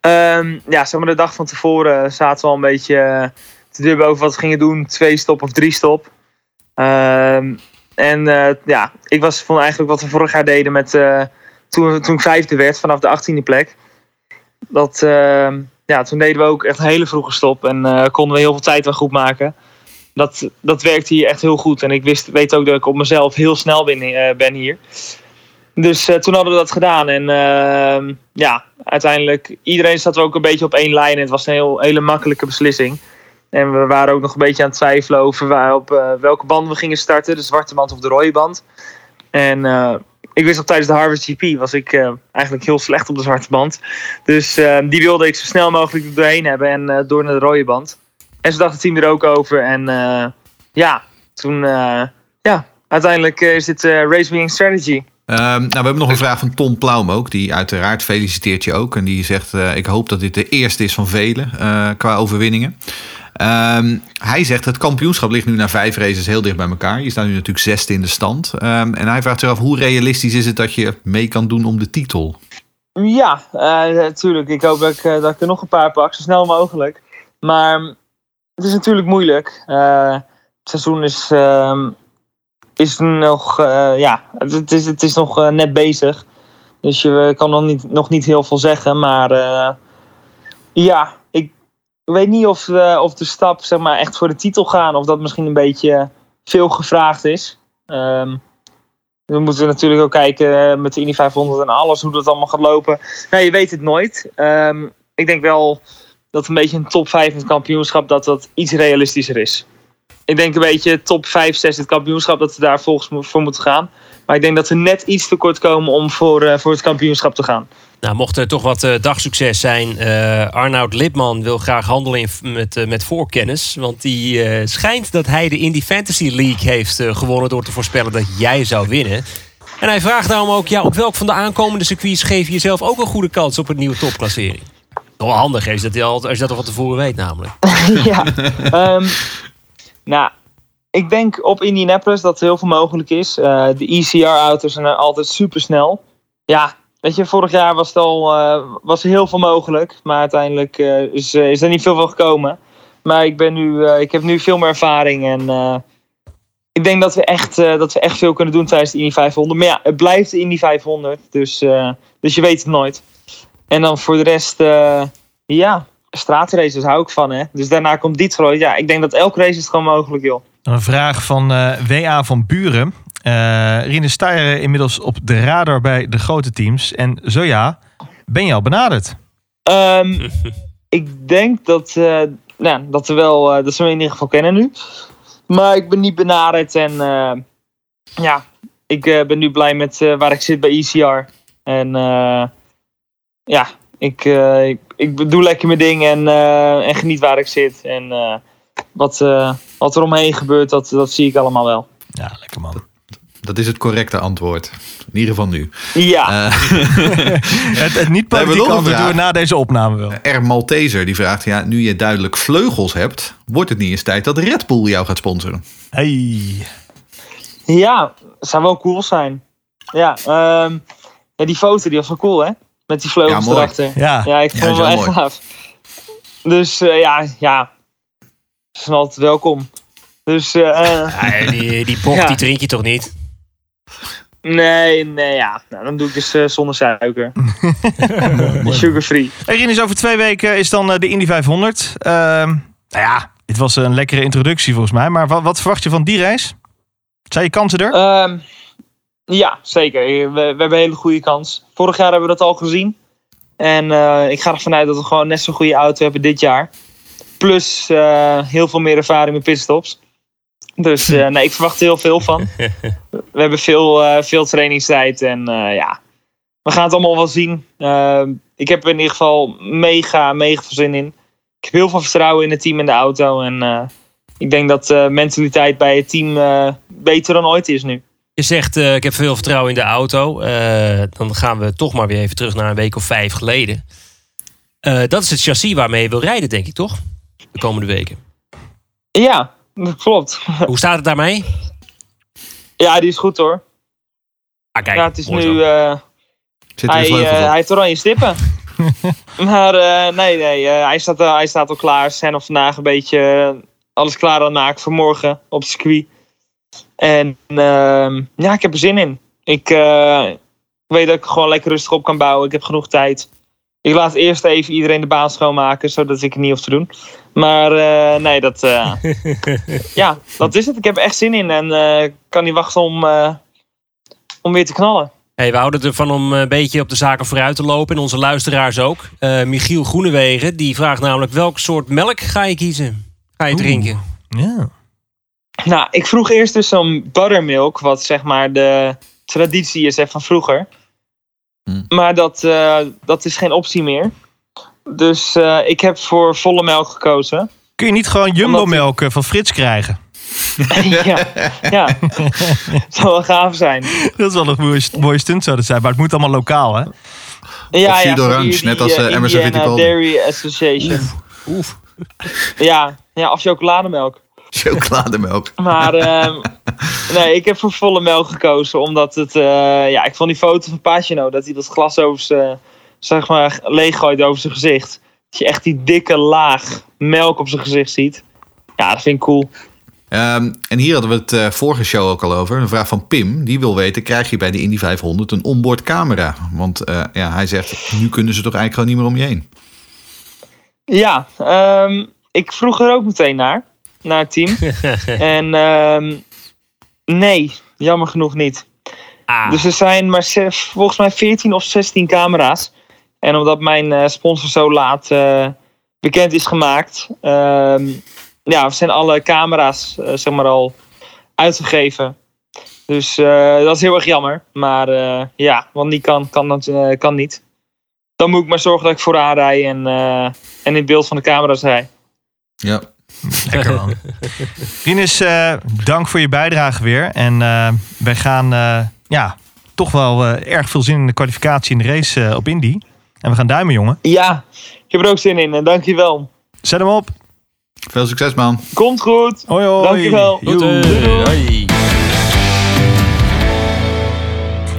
Ehm, ja, zeg maar de dag van tevoren zaten we al een beetje eh, te dubben over wat we gingen doen. Twee stop of drie stop. Ehm, en eh, ja, ik was vond eigenlijk wat we vorig jaar deden met eh, toen, toen ik vijfde werd vanaf de achttiende plek. Dat, ehm, ja, toen deden we ook echt een hele vroege stop en konden we heel veel tijd wel goed maken. Dat, dat werkte hier echt heel goed. En ik wist, weet ook dat ik op mezelf heel snel ben, ben hier. Dus eh, toen hadden we dat gedaan. En ehm, ja, uiteindelijk, iedereen zat ook een beetje op één lijn. En het was een heel, hele makkelijke beslissing. En we waren ook nog een beetje aan het twijfelen over waar, op eh, welke band we gingen starten. De zwarte band of de rode band. En eh, ik wist al tijdens de Harvard GP was ik eigenlijk heel slecht op de zwarte band. Dus die wilde ik zo snel mogelijk er doorheen hebben en door naar de rode band. En zo dacht het team er ook over. En ja, toen, ja, uiteindelijk is dit race winning strategy. Ehm, nou, we hebben nog een vraag van Tom Plaum ook. Die uiteraard feliciteert je ook. En die zegt, eh, ik hoop dat dit de eerste is van velen eh, qua overwinningen. Ehm, hij zegt, het kampioenschap ligt nu na vijf races heel dicht bij elkaar. Je staat nu natuurlijk zesde in de stand. Ehm, en hij vraagt zich af, hoe realistisch is het dat je mee kan doen om de titel? Ja, natuurlijk. ik hoop dat ik, eh, er nog een paar pak, zo snel mogelijk. Maar het is natuurlijk moeilijk. Eh, het seizoen is, is nog, eh, ja, het, is, het is nog eh, net bezig. Dus je kan nog niet, nog niet heel veel zeggen. Maar eh, ja, ik weet niet of, eh, of de stap zeg maar, echt voor de titel gaan. Of dat misschien een beetje veel gevraagd is. Ehm, we moeten natuurlijk ook kijken eh, met de Indy 500 en alles, hoe dat allemaal gaat lopen. Nou, je weet het nooit. Ehm, ik denk wel dat een beetje een top 5 in het kampioenschap, dat dat iets realistischer is. Ik denk een beetje top 5, 6 in het kampioenschap, dat we daar volgens voor moeten gaan. Maar ik denk dat we net iets te kort komen om voor, eh, voor het kampioenschap te gaan. Nou, mocht er toch wat eh, dagsucces zijn. eh Arnoud Lipman wil graag handelen in, met, eh, met voorkennis. Want die eh, schijnt dat hij de Indie Fantasy League heeft eh, gewonnen... door te voorspellen dat jij zou winnen. En hij vraagt daarom ook... Ja, op welk van de aankomende circuits geef je jezelf ook een goede kans... op een nieuwe topklassering? Wel handig is dat als je dat al van tevoren weet namelijk. [LAUGHS] [LAUGHS] ja. [LAUGHS] Ehm, nou, ik denk op Indianapolis dat heel veel mogelijk is. Eh, de ECR-auto's zijn altijd super snel. Ja, weet je, vorig jaar was, al, eh, was er heel veel mogelijk. Maar uiteindelijk eh, is, is er niet veel van gekomen. Maar ik, ben nu, ik heb nu veel meer ervaring. En ik denk dat we, echt, dat we echt veel kunnen doen tijdens de Indy 500. Maar ja, het blijft de Indy 500. Dus, dus je weet het nooit. En dan voor de rest... Ja, straatraces hou ik van, hè. Dus daarna komt Detroit. Ja, ik denk dat elke race is gewoon mogelijk, joh. Een vraag van eh, WA van Buren. Eh Rinus, sta je inmiddels op de radar bij de grote teams? En zo ja, ben je al benaderd? Ehm, [LAUGHS] ik denk dat, eh, nou, dat, we wel, eh, dat ze me in ieder geval kennen nu. Maar ik ben niet benaderd. En eh, ja, ik eh, ben nu blij met eh, waar ik zit bij ECR. En eh, ja, ik, eh, ik, ik doe lekker mijn ding en, eh, en geniet waar ik zit. En eh, wat, eh, wat er omheen gebeurt, dat, dat zie ik allemaal wel. Ja, lekker man. Dat is het correcte antwoord. In ieder geval nu. Ja, [LAUGHS] [LAUGHS] Het, het niet politiek antwoord doen we na deze opname wel. R. Malteser die vraagt, ja, nu je duidelijk vleugels hebt, wordt het niet eens tijd dat Red Bull jou gaat sponsoren? Hey. ja, zou wel cool zijn. Ja, ehm, ja, die foto die was wel cool, hè? Met die vleugels Ja, erachter. Ja, Ja, ik vond het is wel echt mooi. gaaf. Dus eh, ja, ja. Ze zijn altijd welkom. Dus eh, Ja, die, die bocht die drink je toch niet? nee, nee, ja. Nou, dan doe ik dus eh, zonder suiker. [LAUGHS] Sugar free. Hey Rinus, over twee weken is dan eh, de Indy 500. Ehm, nou ja, dit was een lekkere introductie volgens mij. Maar wat, wat verwacht je van die race? Zijn je kansen er? Ehm, ja, zeker. We, we hebben een hele goede kans. Vorig jaar hebben we dat al gezien. En eh, ik ga ervan uit dat we gewoon net zo'n goede auto hebben dit jaar. Plus eh, heel veel meer ervaring met pitstops. Dus eh, [LAUGHS] nee, ik verwacht er heel veel van. [LAUGHS] We hebben veel, eh, veel trainingstijd en eh, ja, we gaan het allemaal wel zien. Ehm, ik heb er in ieder geval mega, mega veel zin in. Ik heb heel veel vertrouwen in het team en de auto. En eh, ik denk dat mentaliteit bij het team eh, beter dan ooit is nu. Je zegt, eh, ik heb veel vertrouwen in de auto. Eh, dan gaan we toch maar weer even terug naar een week of vijf geleden. Eh, dat is het chassis waarmee je wil rijden, denk ik, toch? De komende weken. Ja, dat klopt. Hoe staat het daarmee? Ja, die is goed hoor. Ah, kijk, ja, het is nu. eh, Zit er hij, hij heeft oranje stippen. [LAUGHS] maar eh, nee, nee hij, staat, al- hij staat al klaar. Ze zijn al vandaag een beetje alles klaar aan het maken voor morgen op het circuit. En ehm, ja, ik heb er zin in. Ik eh, weet dat ik gewoon lekker rustig op kan bouwen. Ik heb genoeg tijd. Ik laat eerst even iedereen de baan schoonmaken, zodat ik het niet hoef te doen. Maar eh, nee, dat, eh, [LAUGHS] ja, dat is het. Ik heb er echt zin in en eh, ik kan niet wachten om, eh, om weer te knallen. Hey, we houden ervan om een beetje op de zaken vooruit te lopen. En onze luisteraars ook. Eh, Michiel Groenewegen die vraagt namelijk... welk soort melk ga je kiezen? Ga je Oeh. drinken? Ja. Nou, ik vroeg eerst dus zo'n buttermilk, wat zeg maar de traditie is hè, van vroeger. Hmm. Maar dat, eh, dat is geen optie meer. Dus eh, ik heb voor volle melk gekozen. Kun je niet gewoon jumbo-melk eh, van Frits krijgen? [LAUGHS] ja, ja. [LAUGHS] zou wel gaaf zijn. Dat is wel een mooie, mooie stunt zou dat zijn. Maar het moet allemaal lokaal, hè? Ja, Of ja, die, net als, eh, Emerson. Dairy Association. Oef. Ja, ja, of chocolademelk. Chocolademelk. [LAUGHS] Maar ehm, nee, ik heb voor volle melk gekozen. Omdat het, eh, ja, ik vond die foto van Pagino, dat hij dat glas over zijn, zeg maar, leeggooit over zijn gezicht. Dat je echt die dikke laag melk op zijn gezicht ziet. Ja, dat vind ik cool. Ehm, en hier hadden we het eh, vorige show ook al over. Een vraag van Pim. Die wil weten, krijg je bij de Indy 500 een onboard camera? Want eh, ja, hij zegt, nu kunnen ze toch eigenlijk gewoon niet meer om je heen. Ja, ehm, ik vroeg er ook meteen naar, naar het team. [LAUGHS] en ehm, nee, jammer genoeg niet. Ah, Dus er zijn maar volgens mij 14 of 16 camera's. En omdat mijn eh, sponsor zo laat eh, bekend is gemaakt, ehm, ja, zijn alle camera's eh, zeg maar al uitgegeven. Dus eh, dat is heel erg jammer. Maar eh, ja, want die kan, kan, dat, eh, kan niet. Dan moet ik maar zorgen dat ik vooraan rij en, eh, en in beeld van de camera's rij. Ja. [LAUGHS] Lekker man. Rinus, eh, dank voor je bijdrage weer. En eh, wij gaan eh, ja, toch wel eh, erg veel zin in de kwalificatie in de race eh, op Indy. En we gaan duimen, jongen. Ja, ik heb er ook zin in en dankjewel. Zet hem op. Veel succes, man. Komt goed. Hoi, hoi. Dankjewel. goed, Joe. eh,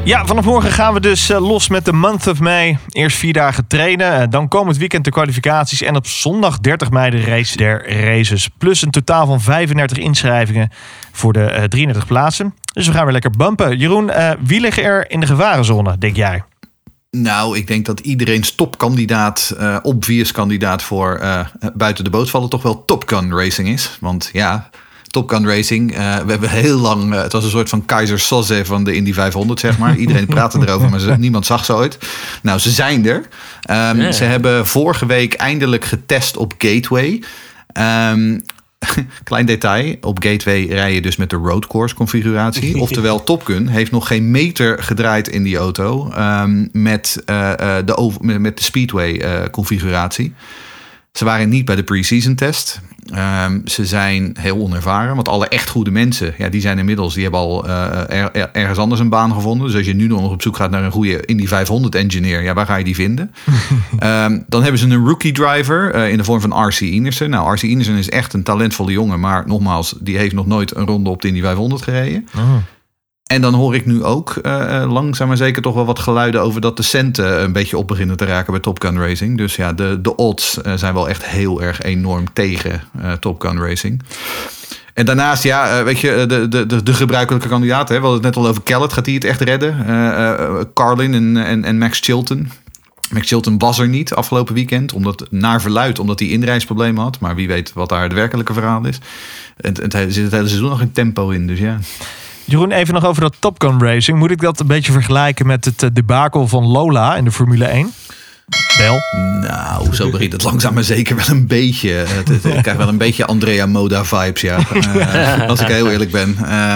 Ja, vanaf morgen gaan we dus eh, los met de month of May. Eerst vier dagen trainen, eh, dan komend weekend de kwalificaties... en op zondag 30 mei de race der races. Plus een totaal van 35 inschrijvingen voor de eh, 33 plaatsen. Dus we gaan weer lekker bumpen. Jeroen, eh, wie liggen er in de gevarenzone, denk jij? Nou, ik denk dat iedereen's topkandidaat, eh obvious kandidaat voor eh, buiten de boot vallen, toch wel Top Gun Racing is. Want ja, Top Gun Racing, eh, we hebben heel lang, eh, het was een soort van Kaiser Soze van de Indy 500, zeg maar. [LAUGHS] Iedereen praatte erover, maar ze- niemand zag ze ooit. Nou, ze zijn er. Ehm. Ze hebben vorige week eindelijk getest op Gateway. Ehm, [LAUGHS] klein detail, op Gateway rij je dus met de road course configuratie. [LAUGHS] Oftewel, Top Gun heeft nog geen meter gedraaid in die auto ehm, met, eh, de met, met de Speedway configuratie. Ze waren niet bij de pre-season test. Ehm, ze zijn heel onervaren, want alle echt goede mensen, ja, die zijn inmiddels, die hebben al eh, er- er- ergens anders een baan gevonden. Dus als je nu nog op zoek gaat naar een goede Indy 500 engineer, ja, waar ga je die vinden? [LAUGHS] Ehm, dan hebben ze een rookie driver eh, in de vorm van RC Inersen. Nou, RC Inersen is echt een talentvolle jongen, maar nogmaals, die heeft nog nooit een ronde op de Indy 500 gereden. En dan hoor ik nu ook eh, eh, langzaam maar zeker toch wel wat geluiden over dat de centen een beetje op beginnen te raken bij Top Gun Racing. Dus ja, de, de odds eh, zijn wel echt heel erg enorm tegen eh, Top Gun Racing. En daarnaast, ja, weet je, de, de, de, gebruikelijke kandidaten. Hè? We hadden het net al over Kellett. Gaat hij het echt redden? Carlin en, en, en Max Chilton. Max Chilton was er niet afgelopen weekend. Omdat, naar verluid, omdat hij inreisproblemen had. Maar wie weet wat daar het werkelijke verhaal is. Het, het, zit het hele seizoen nog een tempo in, dus ja. Jeroen, even nog over dat Top Gun Racing. Moet ik dat een beetje vergelijken met het eh, debakel van Lola in de Formule 1? Bel. Nou, zo begint het langzaam maar zeker wel een beetje. Het, het- ik krijg wel een beetje Andrea Moda vibes, ja. [LAUGHS] Eh, als ik heel eerlijk ben. Eh,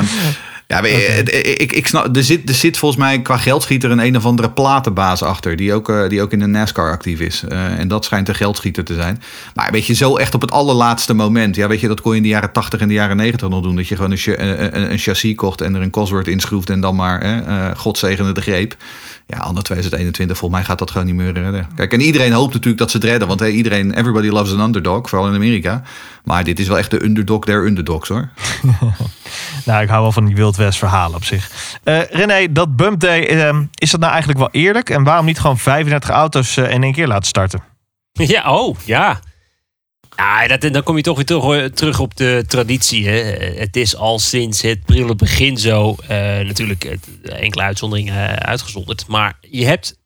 ja, maar, eh, ik, ik, ik snap, er, zit, er zit volgens mij qua geldschieter een een of andere platenbaas achter. Die ook, eh, die ook in de NASCAR actief is. Eh, en dat schijnt een geldschieter te zijn. Maar weet je, zo echt op het allerlaatste moment. Ja, weet je, dat kon je in de jaren 80 en de jaren 90 nog doen. Dat je gewoon een, een, een, chassis kocht en er een Cosworth inschroefde. En dan maar, eh, God zegene de greep. Ja, anno 2021, volgens mij gaat dat gewoon niet meer redden. Kijk, en iedereen hoopt natuurlijk dat ze het redden. Want hey, iedereen, everybody loves an underdog, vooral in Amerika. Maar dit is wel echt de underdog der underdogs, hoor. [LAUGHS] Nou, ik hou wel van die Wild West verhalen op zich. Eh, René, dat bump day, eh, is dat nou eigenlijk wel eerlijk? En waarom niet gewoon 35 auto's eh, in één keer laten starten? [LAUGHS] Ja, oh, ja. Ja, dat, dan kom je toch weer terug, terug op de traditie. Hè. Het is al sinds het prille begin zo. eh, natuurlijk het- enkele uitzonderingen eh, uitgezonderd. Maar je hebt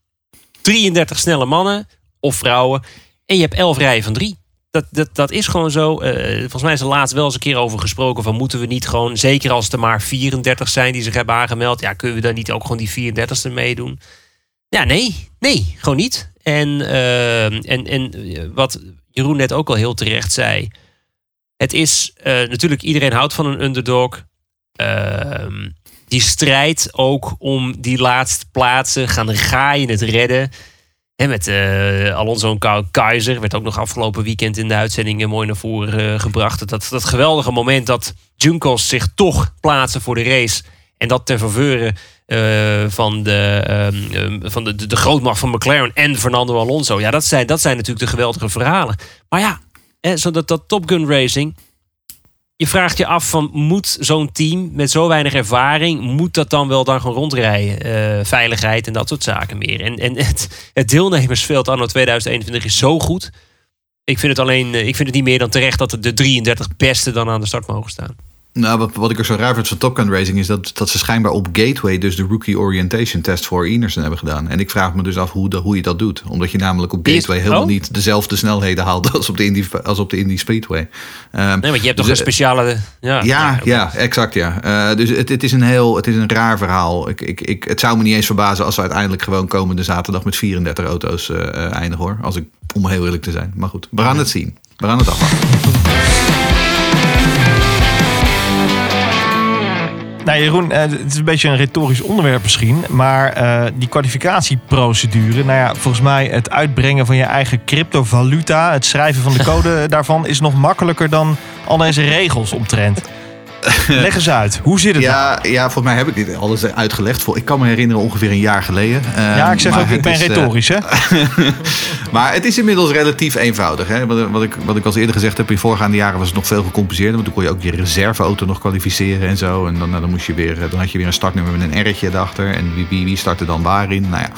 33 snelle mannen of vrouwen. En je hebt 11 rijen van drie. Dat, dat, dat is gewoon zo. Eh, volgens mij is er laatst wel eens een keer over gesproken. Van moeten we niet gewoon, zeker als er maar 34 zijn die zich hebben aangemeld. Ja, kunnen we dan niet ook gewoon die 34ste meedoen? Ja, nee. Nee, gewoon niet. En, eh, en, en eh, wat Jeroen net ook al heel terecht zei. Het is eh, natuurlijk, iedereen houdt van een underdog. Ehm, die strijd ook om die laatste plaatsen. Gaan, ga je het redden? Hè, met eh, Alonso en Ka- Keizer werd ook nog afgelopen weekend in de uitzending eh, mooi naar voren eh, gebracht. Dat, dat geweldige moment dat Junkos zich toch plaatsen voor de race. En dat ten faveur eh, van, de, ehm, ehm, van de, de, grootmacht van McLaren en Fernando Alonso. Ja, dat zijn, dat zijn natuurlijk de geweldige verhalen. Maar ja, hè, zo dat, dat Top Gun Racing. Je vraagt je af van moet zo'n team met zo weinig ervaring, moet dat dan wel dan gewoon rondrijden? Eh, veiligheid en dat soort zaken meer. En, en het, het deelnemersveld anno 2021 is zo goed. Ik vind het alleen, eh, ik vind het niet meer dan terecht dat de 33 beste dan aan de start mogen staan. Nou, wat, wat ik er zo raar vind van Top Gun Racing is dat, dat ze schijnbaar op Gateway dus de Rookie Orientation Test voor Enerson hebben gedaan. En ik vraag me dus af hoe, de, hoe je dat doet. Omdat je namelijk op Is- Gateway helemaal oh? niet dezelfde snelheden haalt [LAUGHS] als op de Indy, als op de Indy Speedway. Ehm, Nee, want je hebt toch dus, een eh, speciale. Ja, Ja, ja, exact ja. Eh, dus het, het is een heel, het is een raar verhaal. Ik, ik, ik, het zou me niet eens verbazen als we uiteindelijk gewoon komende zaterdag met 34 auto's eh, eindigen hoor. Als ik, om heel eerlijk te zijn. Maar goed, we gaan het zien. We gaan het afwachten. Nou Jeroen, eh, het is een beetje een retorisch onderwerp misschien. Maar eh, die kwalificatieprocedure, nou ja, volgens mij het uitbrengen van je eigen cryptovaluta, het schrijven van de code [LAUGHS] daarvan, is nog makkelijker dan al deze regels omtrent. Leg eens uit, hoe zit het nou? Ja, ja, volgens mij heb ik dit alles uitgelegd. Ik kan me herinneren ongeveer een jaar geleden. Eh, Ja, ik zeg maar ook, ik ben is, eh, retorisch hè. [LAUGHS] maar het is inmiddels relatief eenvoudig. Hè? Wat, wat, ik, wat ik al eerder gezegd heb, in voorgaande jaren was het nog veel gecompliceerder. Want toen kon je ook je reserveauto nog kwalificeren en zo. En dan, nou, dan, moest je weer, dan had je weer een startnummer met een R'tje erachter. En wie, wie, wie startte dan waarin? Nou ja.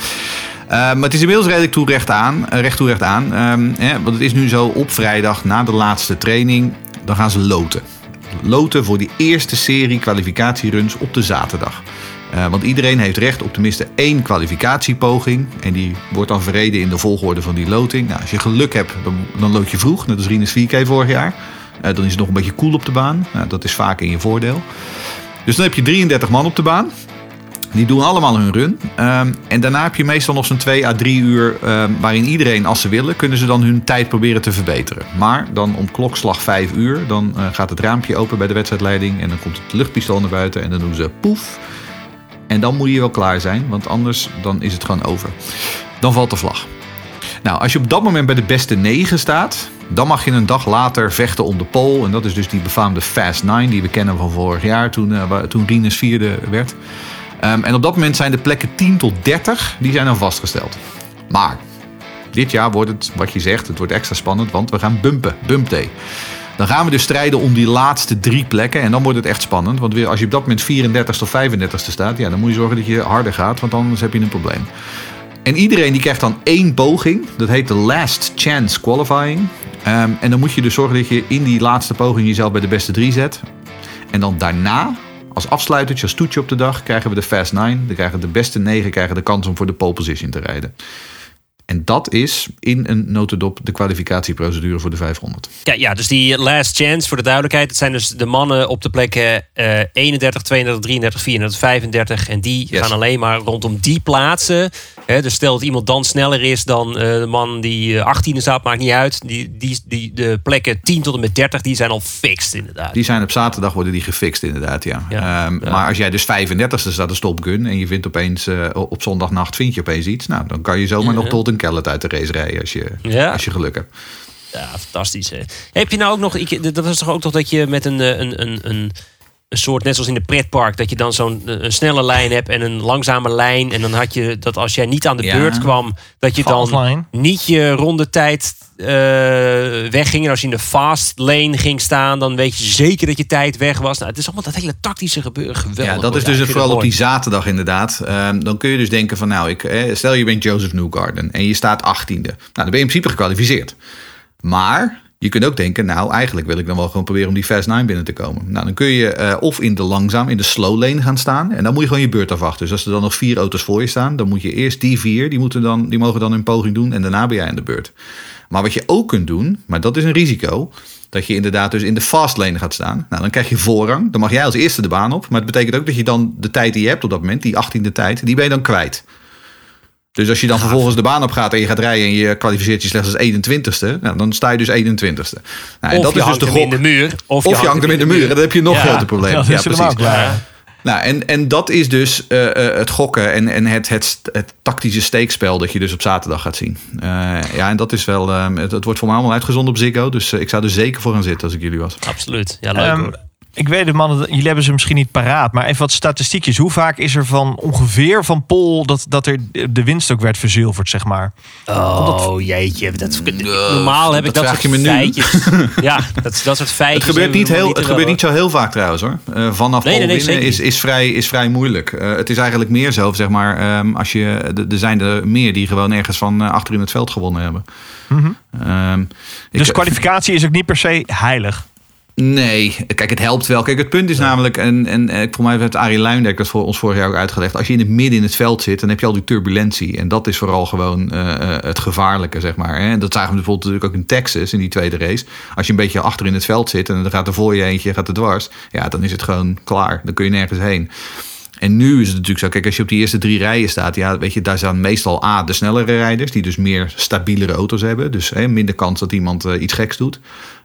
Eh, maar het is inmiddels redelijk toe recht aan. eh, recht toe recht aan. Hè, want het is nu zo op vrijdag na de laatste training. Dan gaan ze loten. Loten voor die eerste serie kwalificatieruns op de zaterdag. Eh, want iedereen heeft recht op tenminste één kwalificatiepoging. En die wordt dan verreden in de volgorde van die loting. Nou, als je geluk hebt, dan, dan lood je vroeg. Net als Rinus 4K vorig jaar. Eh, dan is het nog een beetje koel op de baan. Nou, dat is vaak in je voordeel. Dus dan heb je 33 man op de baan. Die doen allemaal hun run. Ehm, en daarna heb je meestal nog zo'n 2 à 3 uur ehm, waarin iedereen, als ze willen, kunnen ze dan hun tijd proberen te verbeteren. Maar dan om klokslag 5 uur, dan eh, gaat het raampje open bij de wedstrijdleiding en dan komt het luchtpistool naar buiten en dan doen ze poef. En dan moet je wel klaar zijn, want anders dan is het gewoon over. Dan valt de vlag. Nou, als je op dat moment bij de beste 9 staat, dan mag je een dag later vechten om de pole. En dat is dus die befaamde Fast 9 die we kennen van vorig jaar toen, waar- toen Rinus vierde werd. Ehm, en op dat moment zijn de plekken 10 tot 30, die zijn dan vastgesteld. Maar dit jaar wordt het, wat je zegt, het wordt extra spannend, want we gaan bumpen, bump day. Dan gaan we dus strijden om die laatste drie plekken. En dan wordt het echt spannend. Want weer, als je op dat moment 34ste of 35ste staat, ja, dan moet je zorgen dat je harder gaat, want anders heb je een probleem. En iedereen die krijgt dan één poging. Dat heet de last chance qualifying. Ehm, en dan moet je dus zorgen dat je in die laatste poging jezelf bij de beste drie zet. En dan daarna, als afsluitertje, als toetje op de dag, krijgen we de Fast 9. Dan krijgen de beste 9 krijgen de kans om voor de pole position te rijden. En dat is in een notendop de kwalificatieprocedure voor de 500. Ja, ja, dus die last chance, voor de duidelijkheid. Het zijn dus de mannen op de plekken eh 31, 32, 33, 34, 35. En die Yes. gaan alleen maar rondom die plaatsen. Hè, dus stel dat iemand dan sneller is dan eh, de man die eh, 18e staat, maakt niet uit. Die, die, die, de plekken 10 tot en met 30, die zijn al fixed inderdaad. Die zijn op zaterdag worden die gefixt inderdaad, ja. Ja, Ehm, ja. Maar als jij dus 35ste staat, de stopgun... en je vindt opeens eh, op zondagnacht vind je opeens iets... nou, dan kan je zomaar nog tot een kellet uit de race rijden als je, Ja. als je geluk hebt. Ja, fantastisch. Hè. Heb je nou ook nog... Ik, dat was toch ook toch dat je met een, eh, een, een, een, een soort... Net zoals in de pretpark... dat je dan zo'n eh, een snelle lijn hebt en een langzame lijn. En dan had je dat als jij niet aan de Ja. beurt kwam... dat je Fast dan niet je rondetijd eh wegging. En als je in de fast lane ging staan... dan weet je zeker dat je tijd weg was. Nou, het is allemaal dat hele tactische gebeuren. Geweldig. Ja, dat is dus het vooral op die zaterdag inderdaad. Ehm, dan kun je dus denken van nou, ik, eh, stel je bent Joseph Newgarden en je staat 18e. Nou, dan ben je in principe gekwalificeerd. Maar je kunt ook denken, nou eigenlijk wil ik dan wel gewoon proberen om die Fast 9 binnen te komen. Nou, dan kun je eh, of in de langzaam, in de slow lane gaan staan. En dan moet je gewoon je beurt afwachten. Dus als er dan nog vier auto's voor je staan, dan moet je eerst die vier, die, moeten dan, die mogen dan hun poging doen en daarna ben jij aan de beurt. Maar wat je ook kunt doen, maar dat is een risico, dat je inderdaad dus in de fast lane gaat staan. Nou, dan krijg je voorrang. Dan mag jij als eerste de baan op. Maar het betekent ook dat je dan de tijd die je hebt op dat moment, die 18e tijd, die ben je dan kwijt. Dus als je dan vervolgens de baan op gaat en je gaat rijden en je kwalificeert je slechts als 21ste, nou, dan sta je dus 21ste. Nou, en Of dat je is dus hangt de hem gok. in de muur. Of je hangt hem in de muur. En dan heb je nog Ja, groter probleem. Ja, precies. Nou, en, en dat is dus eh, eh, het gokken en, en het, het, het tactische steekspel dat je dus op zaterdag gaat zien. Eh, ja, en dat is wel. eh, het, het wordt voor mij allemaal uitgezonden op Ziggo. Dus ik zou er zeker voor gaan zitten als ik jullie was. Absoluut. Ja, leuk Ehm, hoor. Ik weet het, mannen, jullie hebben ze misschien niet paraat. Maar even wat statistiekjes. Hoe vaak is er van ongeveer van Pol dat, dat er de winst ook werd verzilverd, zeg maar? Oh jeetje, dat, normaal heb ik dat soort feitjes. [LAUGHS] ja, dat, dat soort feitjes. Het gebeurt, niet, heel, het gebeurt niet zo heel vaak trouwens hoor. Eh, vanaf Nee, nee, pole nee, winnen zeker is, is, vrij, is vrij moeilijk. Eh, het is eigenlijk meer zo, zeg maar, ehm, als je, er- zijn er meer die gewoon ergens van eh, achter in het veld gewonnen hebben. Ehm, ik- Dus kwalificatie is ook niet per se heilig. Nee, kijk, het helpt wel. Kijk, het punt is namelijk, en, en eh, voor mij heeft Arie Luindijk dat voor ons vorig jaar ook uitgelegd. Als je in het midden in het veld zit, dan heb je al die turbulentie. En dat is vooral gewoon eh, eh, het gevaarlijke, zeg maar. Hè? Dat zagen we bijvoorbeeld natuurlijk ook in Texas, in die tweede race. Als je een beetje achter in het veld zit en dan gaat er voor je eentje, gaat er dwars. Ja, dan is het gewoon klaar. Dan kun je nergens heen. En nu is het natuurlijk zo, kijk, als je op die eerste drie rijen staat, ja, weet je, daar staan meestal A, de snellere rijders, die dus meer stabielere auto's hebben. Dus hè, minder kans dat iemand eh, iets geks doet.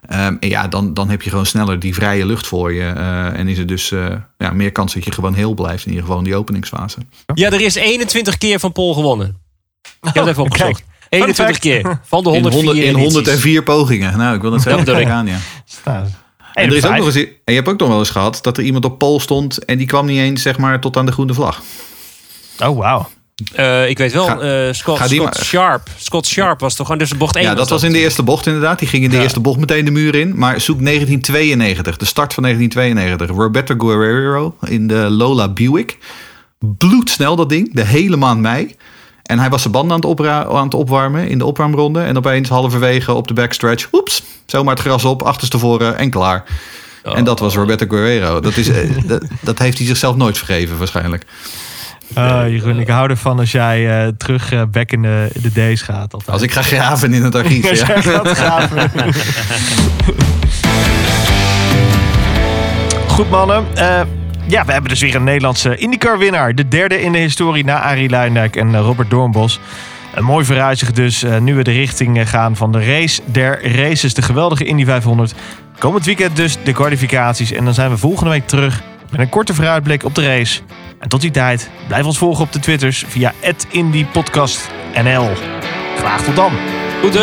Ehm, en ja, dan, dan heb je gewoon sneller die vrije lucht voor je. eh, en is er dus eh, ja, meer kans dat je gewoon heel blijft in ieder geval in die openingsfase. Ja, er is 21 keer van Pol gewonnen. Ik heb het even opgezocht. kijk. 21 fact. keer. Van de In, 104 100, in edities. 104 pogingen. Nou, ik wil het bedoel ik. aan, ja. En, er is ook nog eens, en je hebt ook nog wel eens gehad dat er iemand op pol stond en die kwam niet eens zeg maar tot aan de groene vlag. Oh, wauw. Eh, ik weet wel, Ga- eh, Scott, ga Sharp. Scott Sharp was toch gewoon dus de bocht 1. Ja, dat was in de eerste bocht inderdaad. Die ging in de Ja. eerste bocht meteen de muur in. Maar zoek 1992, de start van 1992. Roberto Guerrero in de Lola Buick. Bloedsnel dat ding, de hele maand mei. En hij was zijn banden aan het, opra- aan het opwarmen in de opwarmronde. En opeens halverwege op de backstretch, oeps, zomaar het gras op, achterstevoren en klaar. En dat was Roberto Guerrero. Dat, is, eh, [LAUGHS] dat, dat heeft hij zichzelf nooit vergeven waarschijnlijk. Ah, Jeroen, ik hou ervan als jij eh, terug eh, back in de, de days gaat. Altijd. Als ik ga graven in het archief. [LAUGHS] Als ja. jij gaat graven. [LAUGHS] Goed mannen. Eh, ja, we hebben dus weer een Nederlandse IndyCar-winnaar. De derde in de historie na Arie Luijendijk en eh, Robert Doornbos. Een mooi vooruitzicht dus. eh, nu we de richting eh, gaan van de race der races. De geweldige Indy 500. Komend weekend dus de kwalificaties. En dan zijn we volgende week terug met een korte vooruitblik op de race. En tot die tijd, blijf ons volgen op de Twitters via @indypodcastnl. Graag tot dan. Goed, eh,